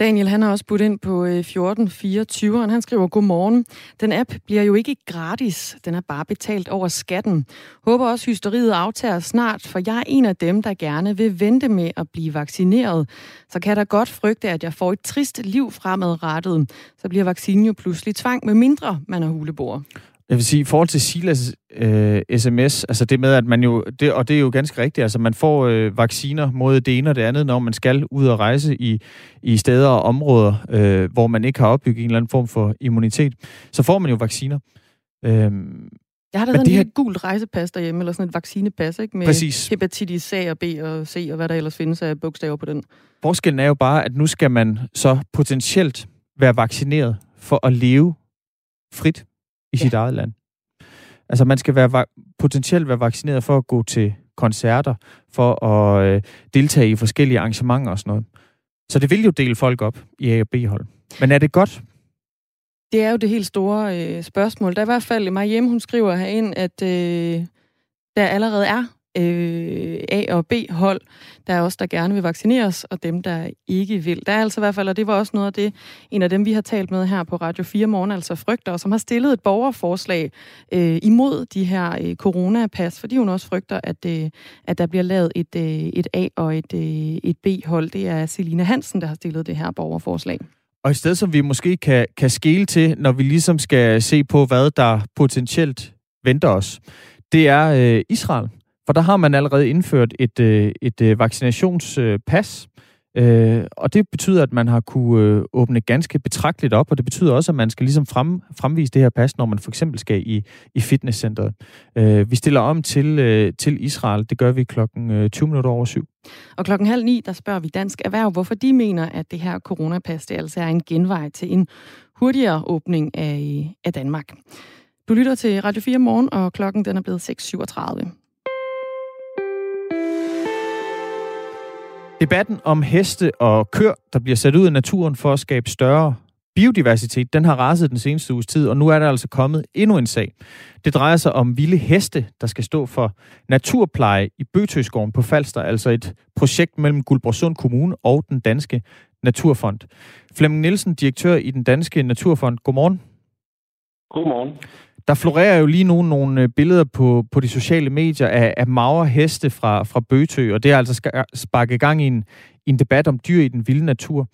Daniel, han har også budt ind på øh, 1424, han skriver, Godmorgen. Den app bliver jo ikke gratis, den er bare betalt over skatten. Håber også, hysteriet aftager snart, for jeg er en af dem, der gerne vil vente med at blive vaccineret. Så kan der godt frygte, at jeg får et trist liv fremadrettet. Så bliver vaccinen jo pludselig tvang, med mindre man er hulebor. Jeg vil sige, i forhold til Silas øh, sms, altså det med, at man jo, det, og det er jo ganske rigtigt, altså man får øh, vacciner mod det ene og det andet, når man skal ud og rejse i, i steder og områder, øh, hvor man ikke har opbygget en eller anden form for immunitet, så får man jo vacciner. Øh, jeg har da sådan et her... gult rejsepas derhjemme, eller sådan et vaccinepas, ikke? Med Præcis. hepatitis A og B og C, og hvad der ellers findes af bogstaver på den. Forskellen er jo bare, at nu skal man så potentielt være vaccineret for at leve frit i ja. sit eget land. Altså man skal være potentielt være vaccineret for at gå til koncerter, for at øh, deltage i forskellige arrangementer og sådan noget. Så det vil jo dele folk op i A- og B-hold. Men er det godt? Det er jo det helt store øh, spørgsmål. Der er i hvert fald hjemme, hun skriver herind, at øh, der allerede er øh, A- og B-hold. Der er også der gerne vil vaccineres, og dem, der ikke vil. Der er altså i hvert fald, og det var også noget af det, en af dem, vi har talt med her på Radio 4 Morgen, altså frygter, som har stillet et borgerforslag øh, imod de her øh, coronapas, fordi hun også frygter, at, øh, at der bliver lavet et, øh, et A- og et, øh, et B-hold. Det er Selina Hansen, der har stillet det her borgerforslag. Og i stedet, som vi måske kan, kan skele til, når vi ligesom skal se på, hvad der potentielt venter os, det er øh, Israel. For der har man allerede indført et, øh, et øh, vaccinationspas, øh, og det betyder, at man har kunne øh, åbne ganske betragteligt op, og det betyder også, at man skal ligesom frem, fremvise det her pas, når man for eksempel skal i, i fitnesscenteret. Øh, vi stiller om til, øh, til Israel. Det gør vi klokken 20 minutter over syv. Og klokken halv ni, der spørger vi Dansk Erhverv, hvorfor de mener, at det her coronapas, det altså er en genvej til en hurtigere åbning af, af Danmark. Du lytter til Radio 4 morgen, og klokken den er blevet 6.37. Debatten om heste og kør, der bliver sat ud i naturen for at skabe større biodiversitet, den har raset den seneste uges tid, og nu er der altså kommet endnu en sag. Det drejer sig om vilde heste, der skal stå for naturpleje i Bøtøskoven på Falster, altså et projekt mellem Guldborgsund Kommune og den danske Naturfond. Flemming Nielsen, direktør i den danske Naturfond. Godmorgen. Godmorgen. Der florerer jo lige nu nogle øh, billeder på, på de sociale medier af, af magre heste fra, fra Bøtø, og det har altså sparket gang i en, en debat om dyr i den vilde natur.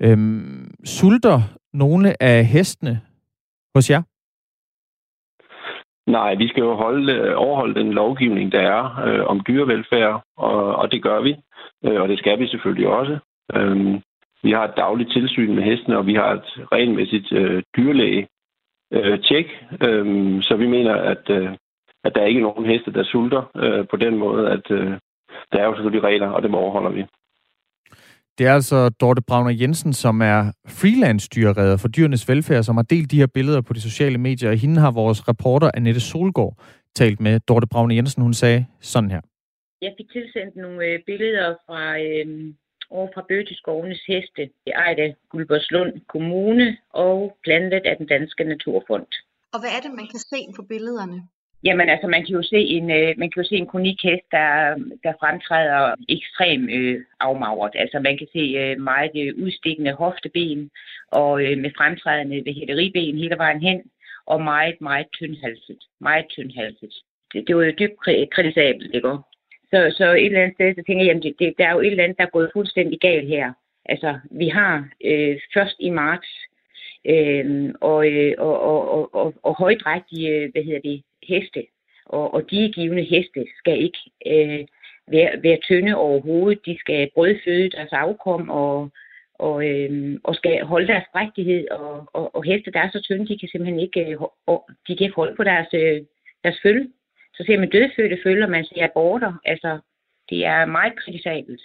Øhm, sulter nogle af hestene hos jer? Nej, vi skal jo holde, øh, overholde den lovgivning, der er øh, om dyrevelfærd, og, og det gør vi, øh, og det skal vi selvfølgelig også. Øhm, vi har et dagligt tilsyn med hestene, og vi har et regelmæssigt øh, dyrlæge øh, tjek. Øh, så vi mener, at, øh, at der er ikke nogen heste, der sulter øh, på den måde, at øh, der er jo selvfølgelig regler, og dem overholder vi. Det er altså Dorte Brauner Jensen, som er freelance-dyrredder for dyrenes velfærd, som har delt de her billeder på de sociale medier. Og hende har vores reporter Annette Solgaard talt med. Dorte Brauner Jensen, hun sagde sådan her. Jeg fik tilsendt nogle øh, billeder fra øh, over fra Bøteskovenes heste, det ejede Guldborgslund Kommune og plantet af den Danske Naturfond. Og hvad er det, man kan se på billederne? Jamen altså, man kan jo se en, øh, man kan jo se en kronikhest, der, der fremtræder ekstremt øh, afmagret. Altså man kan se øh, meget øh, udstikkende hofteben og øh, med fremtrædende ved hele vejen hen og meget, meget tyndhalset. Meget tyndhalset. Det, det var jo dybt kritisabelt, går. Så, så et eller andet sted, så tænker jeg, jamen, det, det, der er jo et eller andet, der er gået fuldstændig galt her. Altså, vi har øh, først i marts øh, og, øh, og, og, og, og, og højdrægtige, hvad hedder det, heste. Og, og de givende heste skal ikke øh, være, være tynde overhovedet. De skal brødføde deres afkom og, og, øh, og skal holde deres drægtighed. Og, og, og heste, der er så tynde, de kan simpelthen ikke, øh, de kan ikke holde på deres, øh, deres følge. Så ser man dødfødte følger, man ser aborter. Altså, det er meget kritisabelt.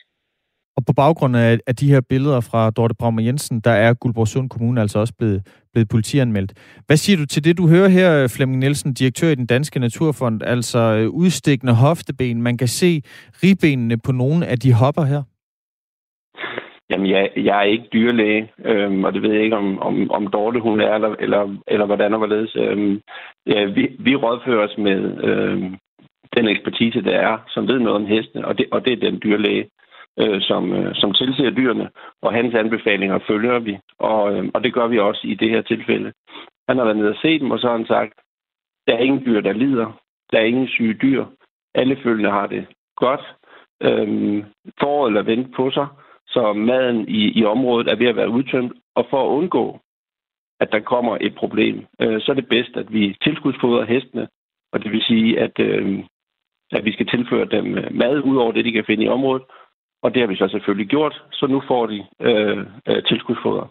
Og på baggrund af, af de her billeder fra Dorte Braumer Jensen, der er Guldborgsund Kommune altså også blevet, blevet politianmeldt. Hvad siger du til det, du hører her, Flemming Nielsen, direktør i den Danske Naturfond, altså øh, udstikkende hofteben? Man kan se ribbenene på nogle af de hopper her. Jamen, jeg, jeg er ikke dyrlæge, øhm, og det ved jeg ikke, om, om, om Dorte hun er, eller, eller, eller hvordan og hvorledes. Øhm, ja, vi, vi rådfører os med øhm, den ekspertise, der er, som ved noget om hestene, og det, og det er den dyrlæge, øh, som, øh, som tilser dyrene, og hans anbefalinger følger vi, og, øh, og det gør vi også i det her tilfælde. Han har været nede og set dem, og så har han sagt, der er ingen dyr, der lider, der er ingen syge dyr, alle følgende har det godt, øhm, foråret eller vente på sig, så maden i, i området er ved at være udtømt, og for at undgå, at der kommer et problem, øh, så er det bedst, at vi tilskudsfodrer hestene, og det vil sige, at, øh, at vi skal tilføre dem øh, mad ud over det, de kan finde i området, og det har vi så selvfølgelig gjort, så nu får de øh, øh, tilskudsfoder.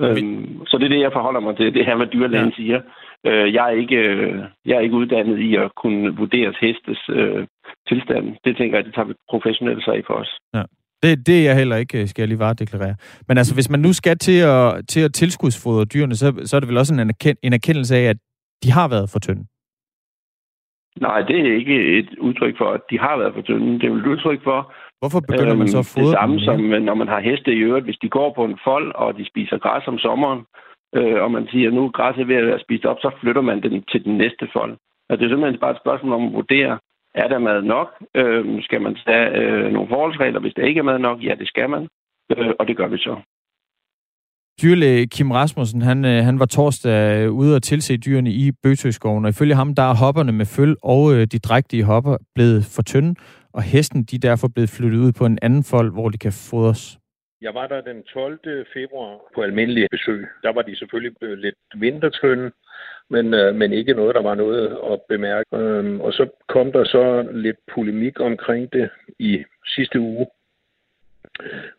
Øhm, så det er det, jeg forholder mig til, det her med dyrlægen ja. siger. Øh, jeg, er ikke, øh, jeg er ikke uddannet i at kunne vurdere hestes øh, tilstand. Det tænker jeg, det tager vi professionelle sig af for os. Ja. Det, det er jeg heller ikke, skal jeg lige bare deklarere. Men altså, hvis man nu skal til at, til at tilskudsfodre dyrene, så, så er det vel også en, erkend, en erkendelse af, at de har været for tynde? Nej, det er ikke et udtryk for, at de har været for tynde. Det er et udtryk for... Hvorfor begynder øhm, man så at fodre Det samme dem, som, når man har heste i øvrigt. Hvis de går på en fold, og de spiser græs om sommeren, øh, og man siger, at nu er græsset ved at være spist op, så flytter man den til den næste fold. Og det er simpelthen bare et spørgsmål om at vurdere, er der mad nok? Øh, skal man tage øh, nogle forholdsregler, hvis der ikke er mad nok? Ja, det skal man, øh, og det gør vi så. Dyrlæge Kim Rasmussen, han, øh, han var torsdag ude og tilse dyrene i Bøtøskoven, og ifølge ham, der er hopperne med føl og øh, de drægtige hopper blevet for tynde, og hesten de er derfor blevet flyttet ud på en anden fold, hvor de kan fodres. Jeg var der den 12. februar på almindelig besøg. Der var de selvfølgelig lidt vintertynde, men, øh, men ikke noget, der var noget at bemærke. Øh, og så kom der så lidt polemik omkring det i sidste uge,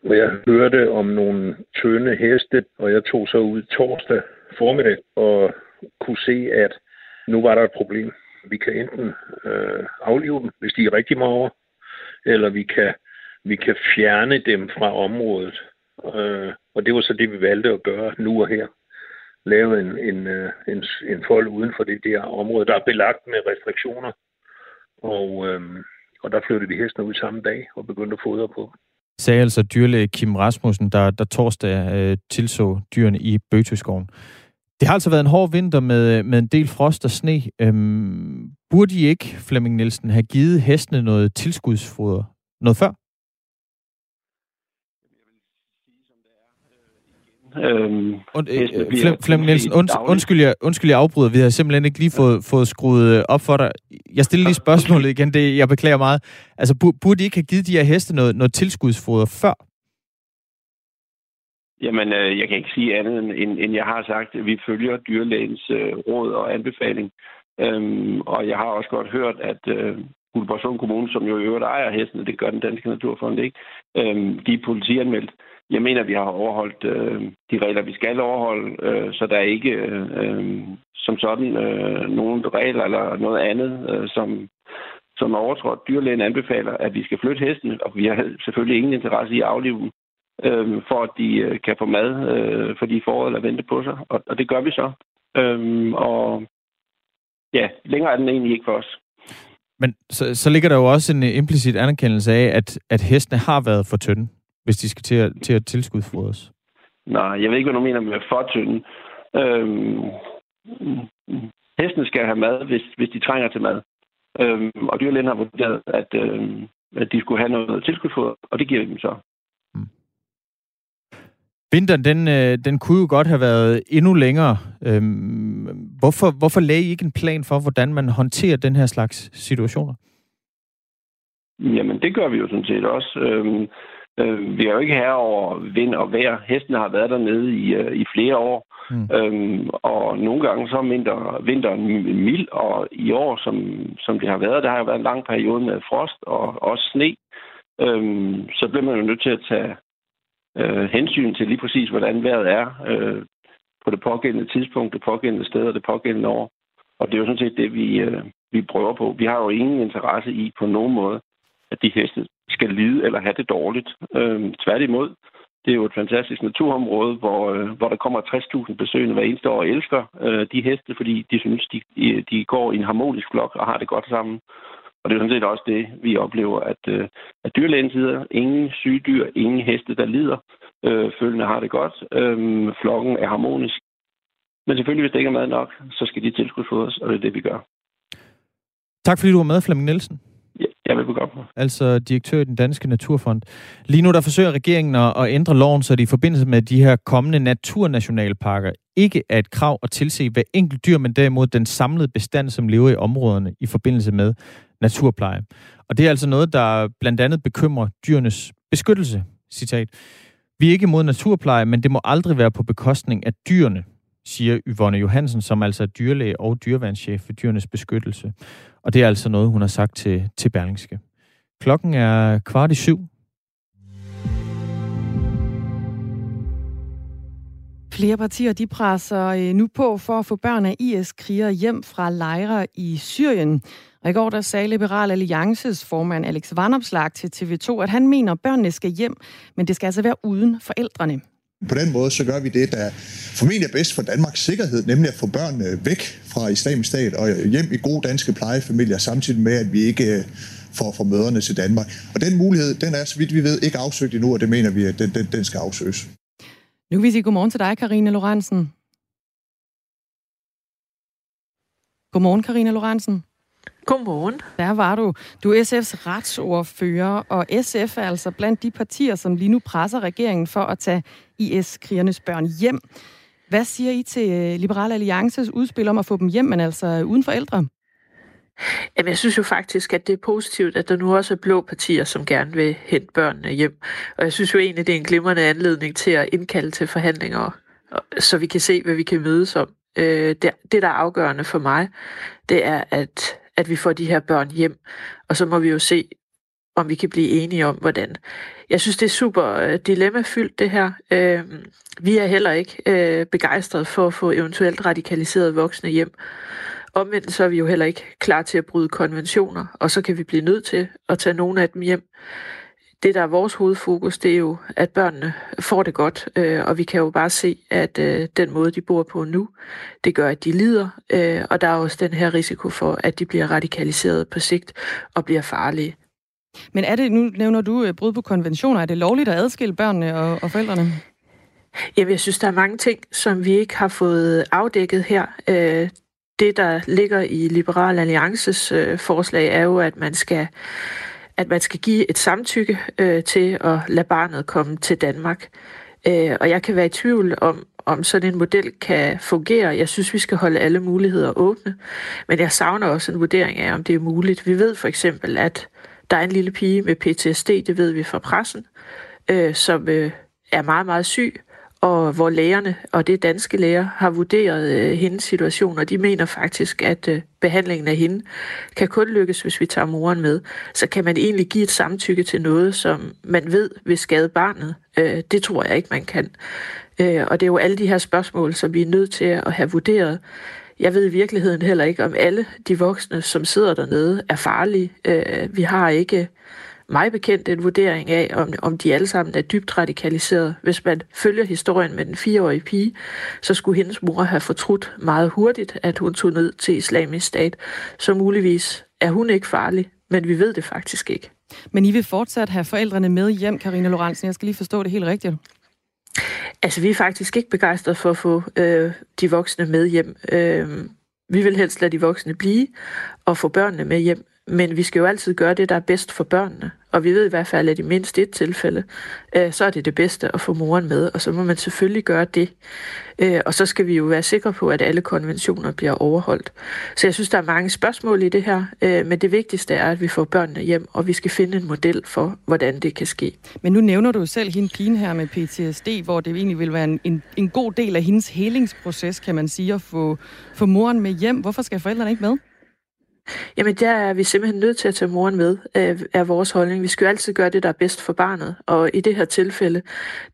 hvor jeg hørte om nogle tynde heste, og jeg tog så ud torsdag formiddag og kunne se, at nu var der et problem. Vi kan enten øh, aflive dem, hvis de er rigtig magre, eller vi kan, vi kan fjerne dem fra området. Øh, og det var så det, vi valgte at gøre nu og her lave en, en, øh, en, en fold uden for det der område, der er belagt med restriktioner. Og, øhm, og der flyttede vi hestene ud samme dag og begyndte at fodre på. Sagde altså dyrlæge Kim Rasmussen, der, der torsdag øh, tilså dyrene i Bøtøskoven. Det har altså været en hård vinter med, øh, med en del frost og sne. Øhm, burde I ikke, Flemming Nielsen, have givet hestene noget tilskudsfoder noget før? Øhm, Und, øh, Flem, Flem Nielsen, und, undskyld, jeg, undskyld, jeg afbryder. Vi har simpelthen ikke lige fået, fået skruet øh, op for dig. Jeg stiller lige spørgsmålet igen. Det, jeg beklager meget. Altså, burde I ikke have givet de her heste noget, noget tilskudsfoder før? Jamen, øh, jeg kan ikke sige andet, end, end jeg har sagt. Vi følger dyrlægens øh, råd og anbefaling. Øhm, og jeg har også godt hørt, at øh, Guldborgsund Kommune, som jo i øvrigt ejer hestene, det gør den danske naturfond ikke, øhm, de er politianmeldt. Jeg mener, vi har overholdt øh, de regler, vi skal overholde, øh, så der er ikke øh, øh, som sådan øh, nogen regler eller noget andet, øh, som, som er overtrådt. Dyrlægen anbefaler, at vi skal flytte hesten, og vi har selvfølgelig ingen interesse i at aflive dem, øh, for at de øh, kan få mad, øh, fordi foråret eller vente på sig, og, og det gør vi så. Øh, og ja, længere er den egentlig ikke for os. Men så, så ligger der jo også en øh, implicit anerkendelse af, at, at hestene har været for tynde hvis de skal til at, til at tilskudsfodres? Nej, jeg ved ikke, hvad du mener med for tynde. Øhm, hestene skal have mad, hvis, hvis de trænger til mad. Øhm, og dyrlægen har vurderet, at, øhm, at de skulle have noget tilskudsfoder, og det giver vi dem så. Mm. Vinteren, den, øh, den kunne jo godt have været endnu længere. Øhm, hvorfor, hvorfor lagde I ikke en plan for, hvordan man håndterer den her slags situationer? Jamen, det gør vi jo sådan set også. Øhm, Øh, vi er jo ikke her over vind og vejr. Hestene har været dernede i, øh, i flere år. Mm. Øhm, og nogle gange så er vinteren mild, og i år, som, som det har været, der har været en lang periode med frost og også sne. Øhm, så bliver man jo nødt til at tage øh, hensyn til lige præcis, hvordan vejret er øh, på det pågældende tidspunkt, det pågældende sted og det pågældende år. Og det er jo sådan set det, vi, øh, vi prøver på. Vi har jo ingen interesse i på nogen måde, at de heste skal lide eller have det dårligt. Øh, tværtimod, det er jo et fantastisk naturområde, hvor, øh, hvor der kommer 60.000 besøgende hver eneste år og elsker øh, de heste, fordi de synes, de, de går i en harmonisk flok og har det godt sammen. Og det er sådan set også det, vi oplever, at, øh, at dyrlægen siger, ingen syge dyr, ingen heste, der lider. Øh, følgende har det godt. Øh, flokken er harmonisk. Men selvfølgelig, hvis det ikke er mad nok, så skal de tilskudsfodres, og det er det, vi gør. Tak fordi du var med, Flemming Nielsen. Ja, jeg vil begynde. Altså direktør i den Danske Naturfond. Lige nu der forsøger regeringen at, at ændre loven, så det i forbindelse med de her kommende naturnationalparker ikke er et krav at tilse hver enkelt dyr, men derimod den samlede bestand, som lever i områderne i forbindelse med naturpleje. Og det er altså noget, der blandt andet bekymrer dyrenes beskyttelse. Citat. Vi er ikke mod naturpleje, men det må aldrig være på bekostning af dyrene, siger Yvonne Johansen, som altså er dyrlæge og dyrevandschef for dyrenes beskyttelse. Og det er altså noget, hun har sagt til, til Berlingske. Klokken er kvart i syv. Flere partier de presser øh, nu på for at få børn af IS-krigere hjem fra lejre i Syrien. Og i går der sagde Liberal Alliances formand Alex Vanopslag til TV2, at han mener, at børnene skal hjem, men det skal altså være uden forældrene. På den måde så gør vi det, der formentlig er bedst for Danmarks sikkerhed, nemlig at få børnene væk fra islamisk stat og hjem i gode danske plejefamilier, samtidig med, at vi ikke øh, får, for møderne til Danmark. Og den mulighed, den er, så vidt vi ved, ikke afsøgt endnu, og det mener vi, at den, den, den skal afsøges. Nu vil vi sige godmorgen til dig, Karina Lorentzen. Godmorgen, Karina Lorentzen. Godmorgen. Der var du. Du er SF's retsordfører, og SF er altså blandt de partier, som lige nu presser regeringen for at tage IS-krigernes børn hjem. Hvad siger I til øh, Liberale Alliances udspil om at få dem hjem, men altså uden forældre? Jamen, jeg synes jo faktisk, at det er positivt, at der nu også er blå partier, som gerne vil hente børnene hjem. Og jeg synes jo egentlig, det er en glimrende anledning til at indkalde til forhandlinger, så vi kan se, hvad vi kan mødes om. Øh, det, det, der er afgørende for mig, det er, at at vi får de her børn hjem. Og så må vi jo se, om vi kan blive enige om, hvordan. Jeg synes, det er super øh, dilemmafyldt, det her. Øh, vi er heller ikke øh, begejstrede for at få eventuelt radikaliserede voksne hjem. Omvendt så er vi jo heller ikke klar til at bryde konventioner, og så kan vi blive nødt til at tage nogle af dem hjem det, der er vores hovedfokus, det er jo, at børnene får det godt, øh, og vi kan jo bare se, at øh, den måde, de bor på nu, det gør, at de lider, øh, og der er også den her risiko for, at de bliver radikaliseret på sigt og bliver farlige. Men er det, nu nævner du brud på konventioner, er det lovligt at adskille børnene og, og forældrene? Jamen, jeg synes, der er mange ting, som vi ikke har fået afdækket her. Det, der ligger i Liberal Alliances forslag, er jo, at man skal at man skal give et samtykke øh, til at lade barnet komme til Danmark. Øh, og jeg kan være i tvivl om, om sådan en model kan fungere. Jeg synes, vi skal holde alle muligheder åbne, men jeg savner også en vurdering af, om det er muligt. Vi ved for eksempel, at der er en lille pige med PTSD, det ved vi fra pressen, øh, som øh, er meget, meget syg, og hvor lægerne, og det er danske læger, har vurderet øh, hendes situation, og de mener faktisk, at øh, behandlingen af hende kan kun lykkes, hvis vi tager moren med. Så kan man egentlig give et samtykke til noget, som man ved vil skade barnet. Øh, det tror jeg ikke, man kan. Øh, og det er jo alle de her spørgsmål, som vi er nødt til at have vurderet. Jeg ved i virkeligheden heller ikke, om alle de voksne, som sidder dernede, er farlige. Øh, vi har ikke mig bekendt en vurdering af, om, om de alle sammen er dybt radikaliseret. Hvis man følger historien med den fireårige pige, så skulle hendes mor have fortrudt meget hurtigt, at hun tog ned til islamisk stat. Så muligvis er hun ikke farlig, men vi ved det faktisk ikke. Men I vil fortsat have forældrene med hjem, Karina Lorentzen. Jeg skal lige forstå det helt rigtigt. Altså, vi er faktisk ikke begejstrede for at få øh, de voksne med hjem. Øh, vi vil helst lade de voksne blive og få børnene med hjem. Men vi skal jo altid gøre det, der er bedst for børnene. Og vi ved i hvert fald, at i mindst et tilfælde, øh, så er det det bedste at få moren med. Og så må man selvfølgelig gøre det. Øh, og så skal vi jo være sikre på, at alle konventioner bliver overholdt. Så jeg synes, der er mange spørgsmål i det her. Øh, men det vigtigste er, at vi får børnene hjem, og vi skal finde en model for, hvordan det kan ske. Men nu nævner du selv hende pigen her med PTSD, hvor det egentlig vil være en, en, en god del af hendes helingsproces, kan man sige, at få, få moren med hjem. Hvorfor skal forældrene ikke med? Jamen, der er vi simpelthen nødt til at tage moren med, øh, er vores holdning. Vi skal jo altid gøre det, der er bedst for barnet. Og i det her tilfælde,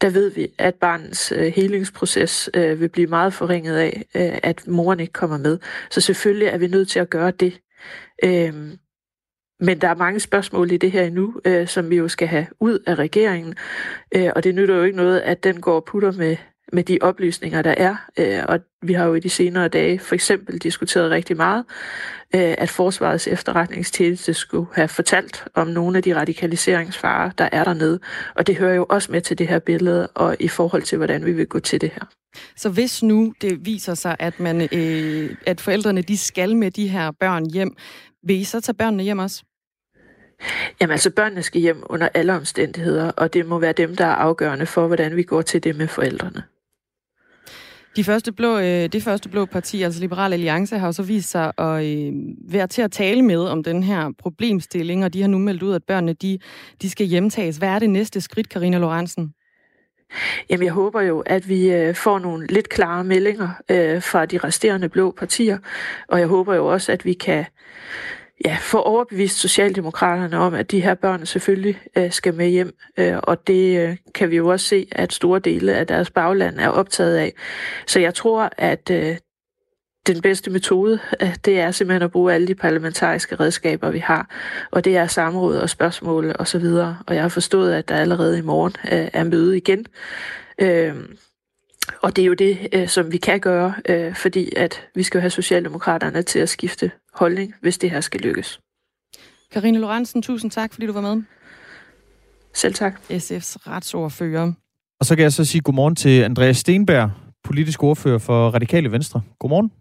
der ved vi, at barnets øh, helingsproces øh, vil blive meget forringet af, øh, at moren ikke kommer med. Så selvfølgelig er vi nødt til at gøre det. Øh, men der er mange spørgsmål i det her endnu, øh, som vi jo skal have ud af regeringen. Øh, og det nytter jo ikke noget, at den går og putter med, med de oplysninger, der er. Øh, og vi har jo i de senere dage for eksempel diskuteret rigtig meget, øh, at Forsvarets efterretningstjeneste skulle have fortalt om nogle af de radikaliseringsfarer, der er dernede. Og det hører jo også med til det her billede, og i forhold til, hvordan vi vil gå til det her. Så hvis nu det viser sig, at, man, øh, at forældrene de skal med de her børn hjem, vil I så tage børnene hjem også? Jamen altså, børnene skal hjem under alle omstændigheder, og det må være dem, der er afgørende for, hvordan vi går til det med forældrene. De første blå, øh, det første blå parti, altså Liberal Alliance, har jo så vist sig at øh, være til at tale med om den her problemstilling, og de har nu meldt ud, at børnene de, de skal hjemtages. Hvad er det næste skridt, Karina Lorentzen? Jamen, jeg håber jo, at vi øh, får nogle lidt klare meldinger øh, fra de resterende blå partier, og jeg håber jo også, at vi kan ja, få overbevist Socialdemokraterne om, at de her børn selvfølgelig øh, skal med hjem. Øh, og det øh, kan vi jo også se, at store dele af deres bagland er optaget af. Så jeg tror, at øh, den bedste metode, øh, det er simpelthen at bruge alle de parlamentariske redskaber, vi har. Og det er samråd og spørgsmål og så videre. Og jeg har forstået, at der allerede i morgen øh, er møde igen. Øh, og det er jo det, øh, som vi kan gøre, øh, fordi at vi skal have Socialdemokraterne til at skifte holdning, hvis det her skal lykkes. Karine Lorentzen, tusind tak, fordi du var med. Selv tak. SF's retsordfører. Og så kan jeg så sige godmorgen til Andreas Stenberg, politisk ordfører for Radikale Venstre. Godmorgen.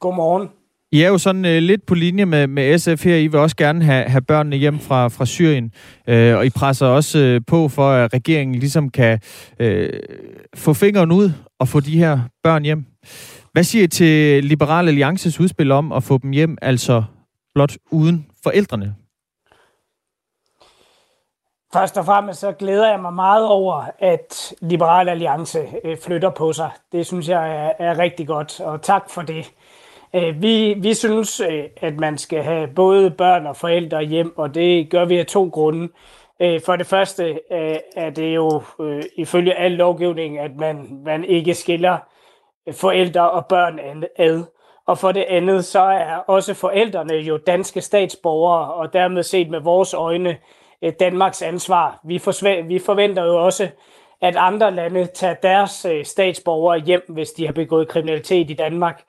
Godmorgen. I er jo sådan øh, lidt på linje med, med SF her. I vil også gerne have, have børnene hjem fra, fra Syrien. Øh, og I presser også øh, på for, at regeringen ligesom kan øh, få fingeren ud og få de her børn hjem. Hvad siger I til Liberal Alliances udspil om at få dem hjem, altså blot uden forældrene? Først og fremmest så glæder jeg mig meget over, at Liberal Alliance øh, flytter på sig. Det synes jeg er, er rigtig godt, og tak for det. Øh, vi, vi synes, øh, at man skal have både børn og forældre hjem, og det gør vi af to grunde. For det første er det jo ifølge al lovgivning, at man, man ikke skiller forældre og børn ad. Og for det andet, så er også forældrene jo danske statsborgere, og dermed set med vores øjne eh, Danmarks ansvar. Vi, vi forventer jo også, at andre lande tager deres eh, statsborgere hjem, hvis de har begået kriminalitet i Danmark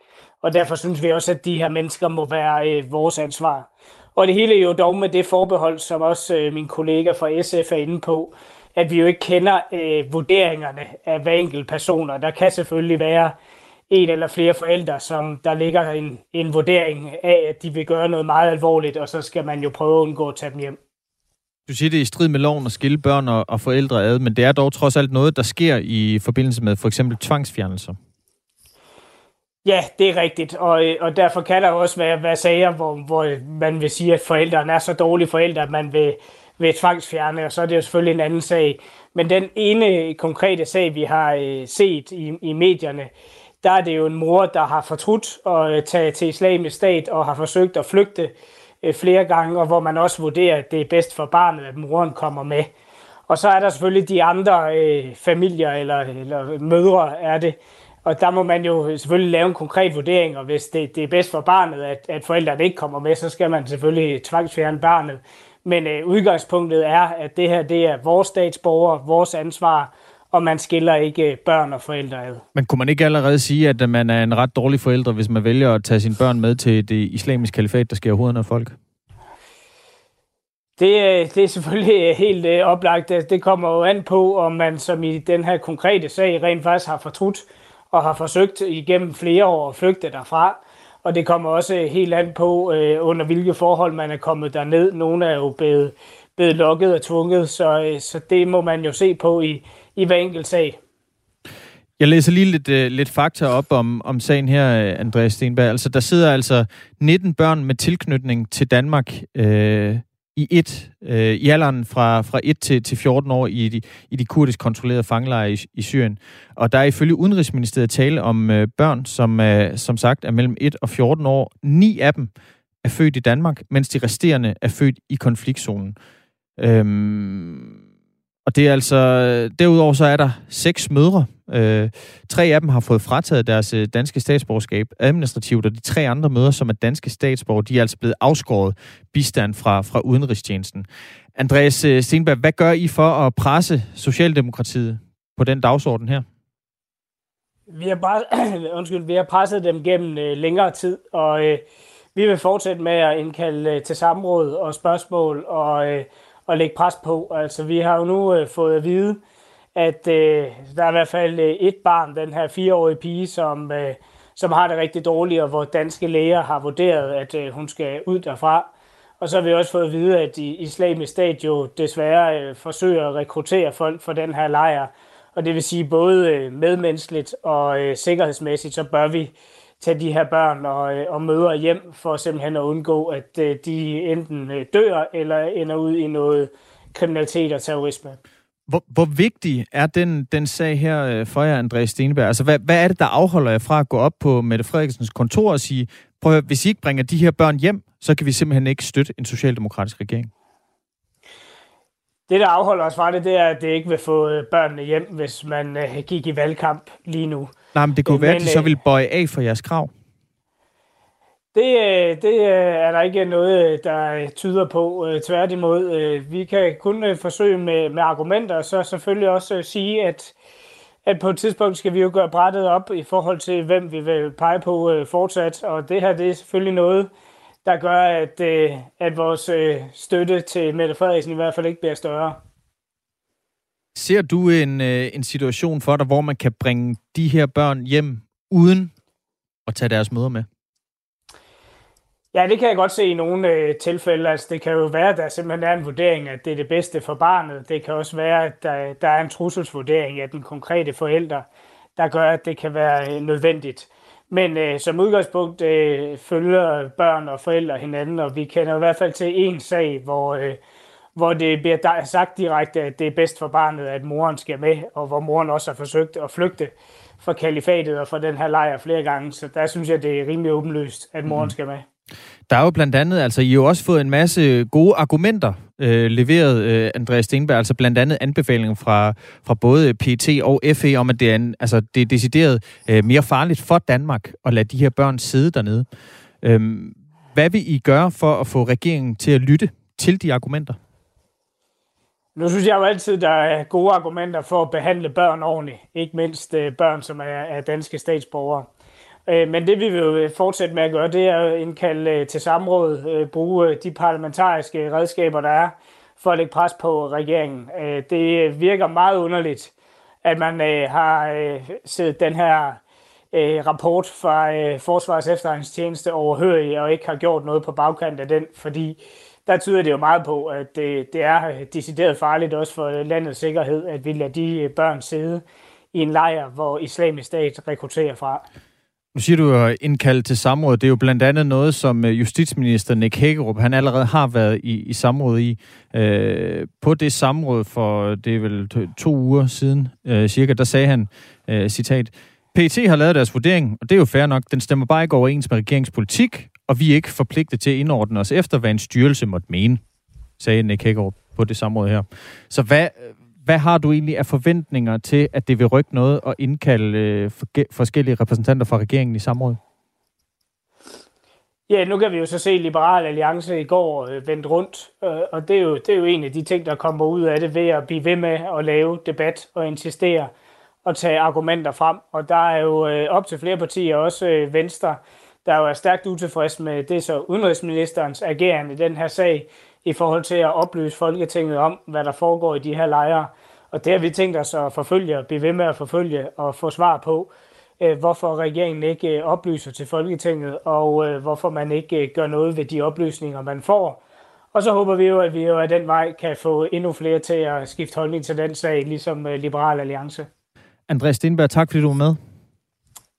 og derfor synes vi også, at de her mennesker må være øh, vores ansvar. Og det hele er jo dog med det forbehold, som også øh, min kollega fra SF er inde på, at vi jo ikke kender øh, vurderingerne af hver enkelt personer. Der kan selvfølgelig være en eller flere forældre, som der ligger en, en vurdering af, at de vil gøre noget meget alvorligt, og så skal man jo prøve at undgå at tage dem hjem. Du siger, det er i strid med loven at skille børn og, og forældre ad, men det er dog trods alt noget, der sker i forbindelse med for eksempel tvangsfjernelser. Ja, det er rigtigt, og, og derfor kan der også være, være sager, hvor, hvor man vil sige, at forældrene er så dårlige forældre, at man vil, ved tvangsfjerne, og så er det jo selvfølgelig en anden sag. Men den ene konkrete sag, vi har øh, set i, i medierne, der er det jo en mor, der har fortrudt at øh, tage til islamisk stat og har forsøgt at flygte øh, flere gange, og hvor man også vurderer, at det er bedst for barnet, at moren kommer med. Og så er der selvfølgelig de andre øh, familier, eller, eller mødre er det, og der må man jo selvfølgelig lave en konkret vurdering, og hvis det, det er bedst for barnet, at, at forældrene ikke kommer med, så skal man selvfølgelig tvangsfjerne barnet. Men øh, udgangspunktet er, at det her det er vores statsborger, vores ansvar, og man skiller ikke børn og forældre ad. Men kunne man ikke allerede sige, at man er en ret dårlig forældre, hvis man vælger at tage sine børn med til det islamiske kalifat, der sker hovederne af folk? Det, øh, det er selvfølgelig helt øh, oplagt. Det kommer jo an på, om man som i den her konkrete sag rent faktisk har fortrudt og har forsøgt igennem flere år at flygte derfra. Og det kommer også helt an på, øh, under hvilke forhold man er kommet derned. Nogle er jo blevet, blevet lukket og tvunget, så, øh, så det må man jo se på i, i hver enkelt sag. Jeg læser lige lidt, øh, lidt fakta op om, om sagen her, øh, Andreas Stenberg. Altså, der sidder altså 19 børn med tilknytning til Danmark øh, i et øh, i alderen fra, fra 1 til, til 14 år i de, i de kurdisk kontrollerede fangelejre i, i Syrien. Og der er ifølge Udenrigsministeriet tale om øh, børn, som øh, som sagt er mellem 1 og 14 år. Ni af dem er født i Danmark, mens de resterende er født i konfliktzonen. Øhm, og det er altså, derudover så er der seks mødre. Øh, tre af dem har fået frataget deres øh, danske statsborgerskab administrativt, og de tre andre mødre, som er danske statsborger, de er altså blevet afskåret bistand fra, fra udenrigstjenesten. Andreas øh, Stenberg, hvad gør I for at presse Socialdemokratiet på den dagsorden her? Vi har, bare, undskyld, vi har presset dem gennem øh, længere tid, og øh, vi vil fortsætte med at indkalde øh, til samråd og spørgsmål og, øh, at lægge pres på. Altså, vi har jo nu øh, fået at vide, at øh, der er i hvert fald øh, et barn, den her fireårige pige, som, øh, som har det rigtig dårligt, og hvor danske læger har vurderet, at øh, hun skal ud derfra. Og så har vi også fået at vide, at de islamiske stat jo desværre øh, forsøger at rekruttere folk for den her lejr. Og det vil sige både øh, medmenneskeligt og øh, sikkerhedsmæssigt, så bør vi tage de her børn og, øh, og møder hjem for simpelthen at undgå, at øh, de enten øh, dør eller ender ud i noget kriminalitet og terrorisme. Hvor, hvor vigtig er den, den sag her for jer, Andreas Stenberg? Altså, hvad, hvad er det, der afholder jer fra at gå op på Mette Frederiksens kontor og sige, prøv at høre, hvis I ikke bringer de her børn hjem, så kan vi simpelthen ikke støtte en socialdemokratisk regering? Det, der afholder os fra det, det er, at det ikke vil få børnene hjem, hvis man gik i valgkamp lige nu. Nej, men det kunne men, være, at de så vil bøje af for jeres krav. Det, det er der ikke noget, der tyder på. Tværtimod, vi kan kun forsøge med, med argumenter, og så selvfølgelig også sige, at, at på et tidspunkt skal vi jo gøre brættet op i forhold til, hvem vi vil pege på fortsat. Og det her, det er selvfølgelig noget, der gør, at, at vores støtte til Mette Frederiksen i hvert fald ikke bliver større. Ser du en, øh, en situation for dig, hvor man kan bringe de her børn hjem uden at tage deres møder med? Ja, det kan jeg godt se i nogle øh, tilfælde. Altså, det kan jo være, at der simpelthen er en vurdering, at det er det bedste for barnet. Det kan også være, at der, der er en trusselsvurdering af den konkrete forælder, der gør, at det kan være øh, nødvendigt. Men øh, som udgangspunkt øh, følger børn og forældre hinanden, og vi kender i hvert fald til en sag, hvor, øh, hvor det bliver sagt direkte, at det er bedst for barnet, at moren skal med, og hvor moren også har forsøgt at flygte fra kalifatet og fra den her lejr flere gange. Så der synes jeg, det er rimelig åbenlyst, at moren mm. skal med. Der er jo blandt andet, altså I har jo også fået en masse gode argumenter øh, leveret, øh, Andreas Stenberg, altså blandt andet anbefalinger fra, fra både PT og FE om, at det er, en, altså, det er decideret øh, mere farligt for Danmark at lade de her børn sidde dernede. Øh, hvad vil I gøre for at få regeringen til at lytte til de argumenter? Nu synes jeg jo altid, der er gode argumenter for at behandle børn ordentligt. Ikke mindst øh, børn, som er, er danske statsborgere. Øh, men det vi vil øh, fortsætte med at gøre, det er at indkalde til samråd, bruge de parlamentariske redskaber, der er, for at lægge pres på regeringen. Det virker meget underligt, at man har set den her rapport fra Forsvars efterretningstjeneste overhørig og ikke har gjort noget på bagkant af den, fordi der tyder det jo meget på, at det, det er øh, decideret farligt også for øh, landets sikkerhed, at vi lader de øh, børn sidde i en lejr, hvor islamisk stat rekrutterer fra. Nu siger du jo indkaldt til samråd. Det er jo blandt andet noget, som justitsminister Nick Hækkerup, han allerede har været i, i samråd i. Øh, på det samråd for, det er vel to, to uger siden øh, cirka, der sagde han, øh, citat, PT har lavet deres vurdering, og det er jo fair nok. Den stemmer bare ikke overens med regeringspolitik, og vi er ikke forpligtet til at indordne os efter, hvad en styrelse måtte mene, sagde Nick Hækkerup på det samråd her. Så hvad, hvad har du egentlig af forventninger til, at det vil rykke noget og indkalde øh, forskellige repræsentanter fra regeringen i samråd? Ja, nu kan vi jo så se, Liberal Alliance i går øh, vendt rundt, øh, og det er, jo, det er jo en af de ting, der kommer ud af det ved at blive ved med at lave debat og insistere og tage argumenter frem. Og der er jo øh, op til flere partier, også øh, Venstre, der jo er stærkt utilfreds med det så udenrigsministerens agerende i den her sag, i forhold til at oplyse Folketinget om, hvad der foregår i de her lejre. Og det har vi tænkt os at forfølge og blive ved med at forfølge og få svar på, øh, hvorfor regeringen ikke øh, oplyser til Folketinget, og øh, hvorfor man ikke gør noget ved de oplysninger, man får. Og så håber vi jo, at vi jo af den vej kan få endnu flere til at skifte holdning til den sag, ligesom Liberal Alliance. Andreas Stenberg, tak fordi du var med.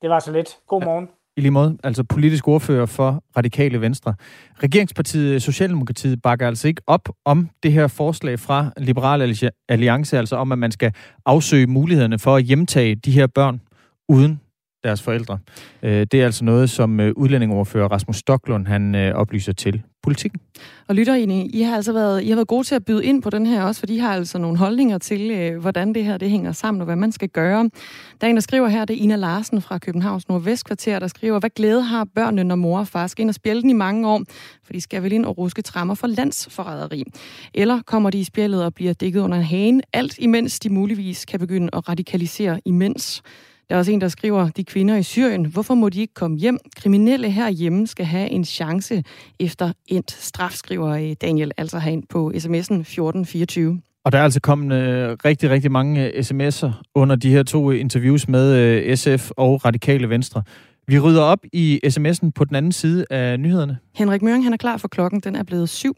Det var så lidt. God morgen. I lige måde, altså politisk ordfører for Radikale Venstre. Regeringspartiet Socialdemokratiet bakker altså ikke op om det her forslag fra Liberal Alliance, altså om, at man skal afsøge mulighederne for at hjemtage de her børn uden deres forældre. Øh, det er altså noget, som øh, udlændingoverfører Rasmus Stoklund han øh, oplyser til politikken. Og lytter I, I har altså været, I har været gode til at byde ind på den her også, for de har altså nogle holdninger til, hvordan det her det hænger sammen, og hvad man skal gøre. Der er en, der skriver her, det er Ina Larsen fra Københavns Nordvestkvarter, der skriver, hvad glæde har børnene, når mor og far skal ind og spjælde den i mange år, for de skal vel ind og ruske trammer for landsforræderi. Eller kommer de i spjældet og bliver dækket under en hane, alt imens de muligvis kan begynde at radikalisere imens. Der er også en, der skriver, de kvinder i Syrien, hvorfor må de ikke komme hjem? Kriminelle herhjemme skal have en chance efter endt straf, skriver øh, Daniel altså herind på sms'en 1424. Og der er altså kommet øh, rigtig, rigtig mange øh, sms'er under de her to øh, interviews med øh, SF og Radikale Venstre. Vi rydder op i sms'en på den anden side af nyhederne. Henrik Møring, han er klar for klokken. Den er blevet syv.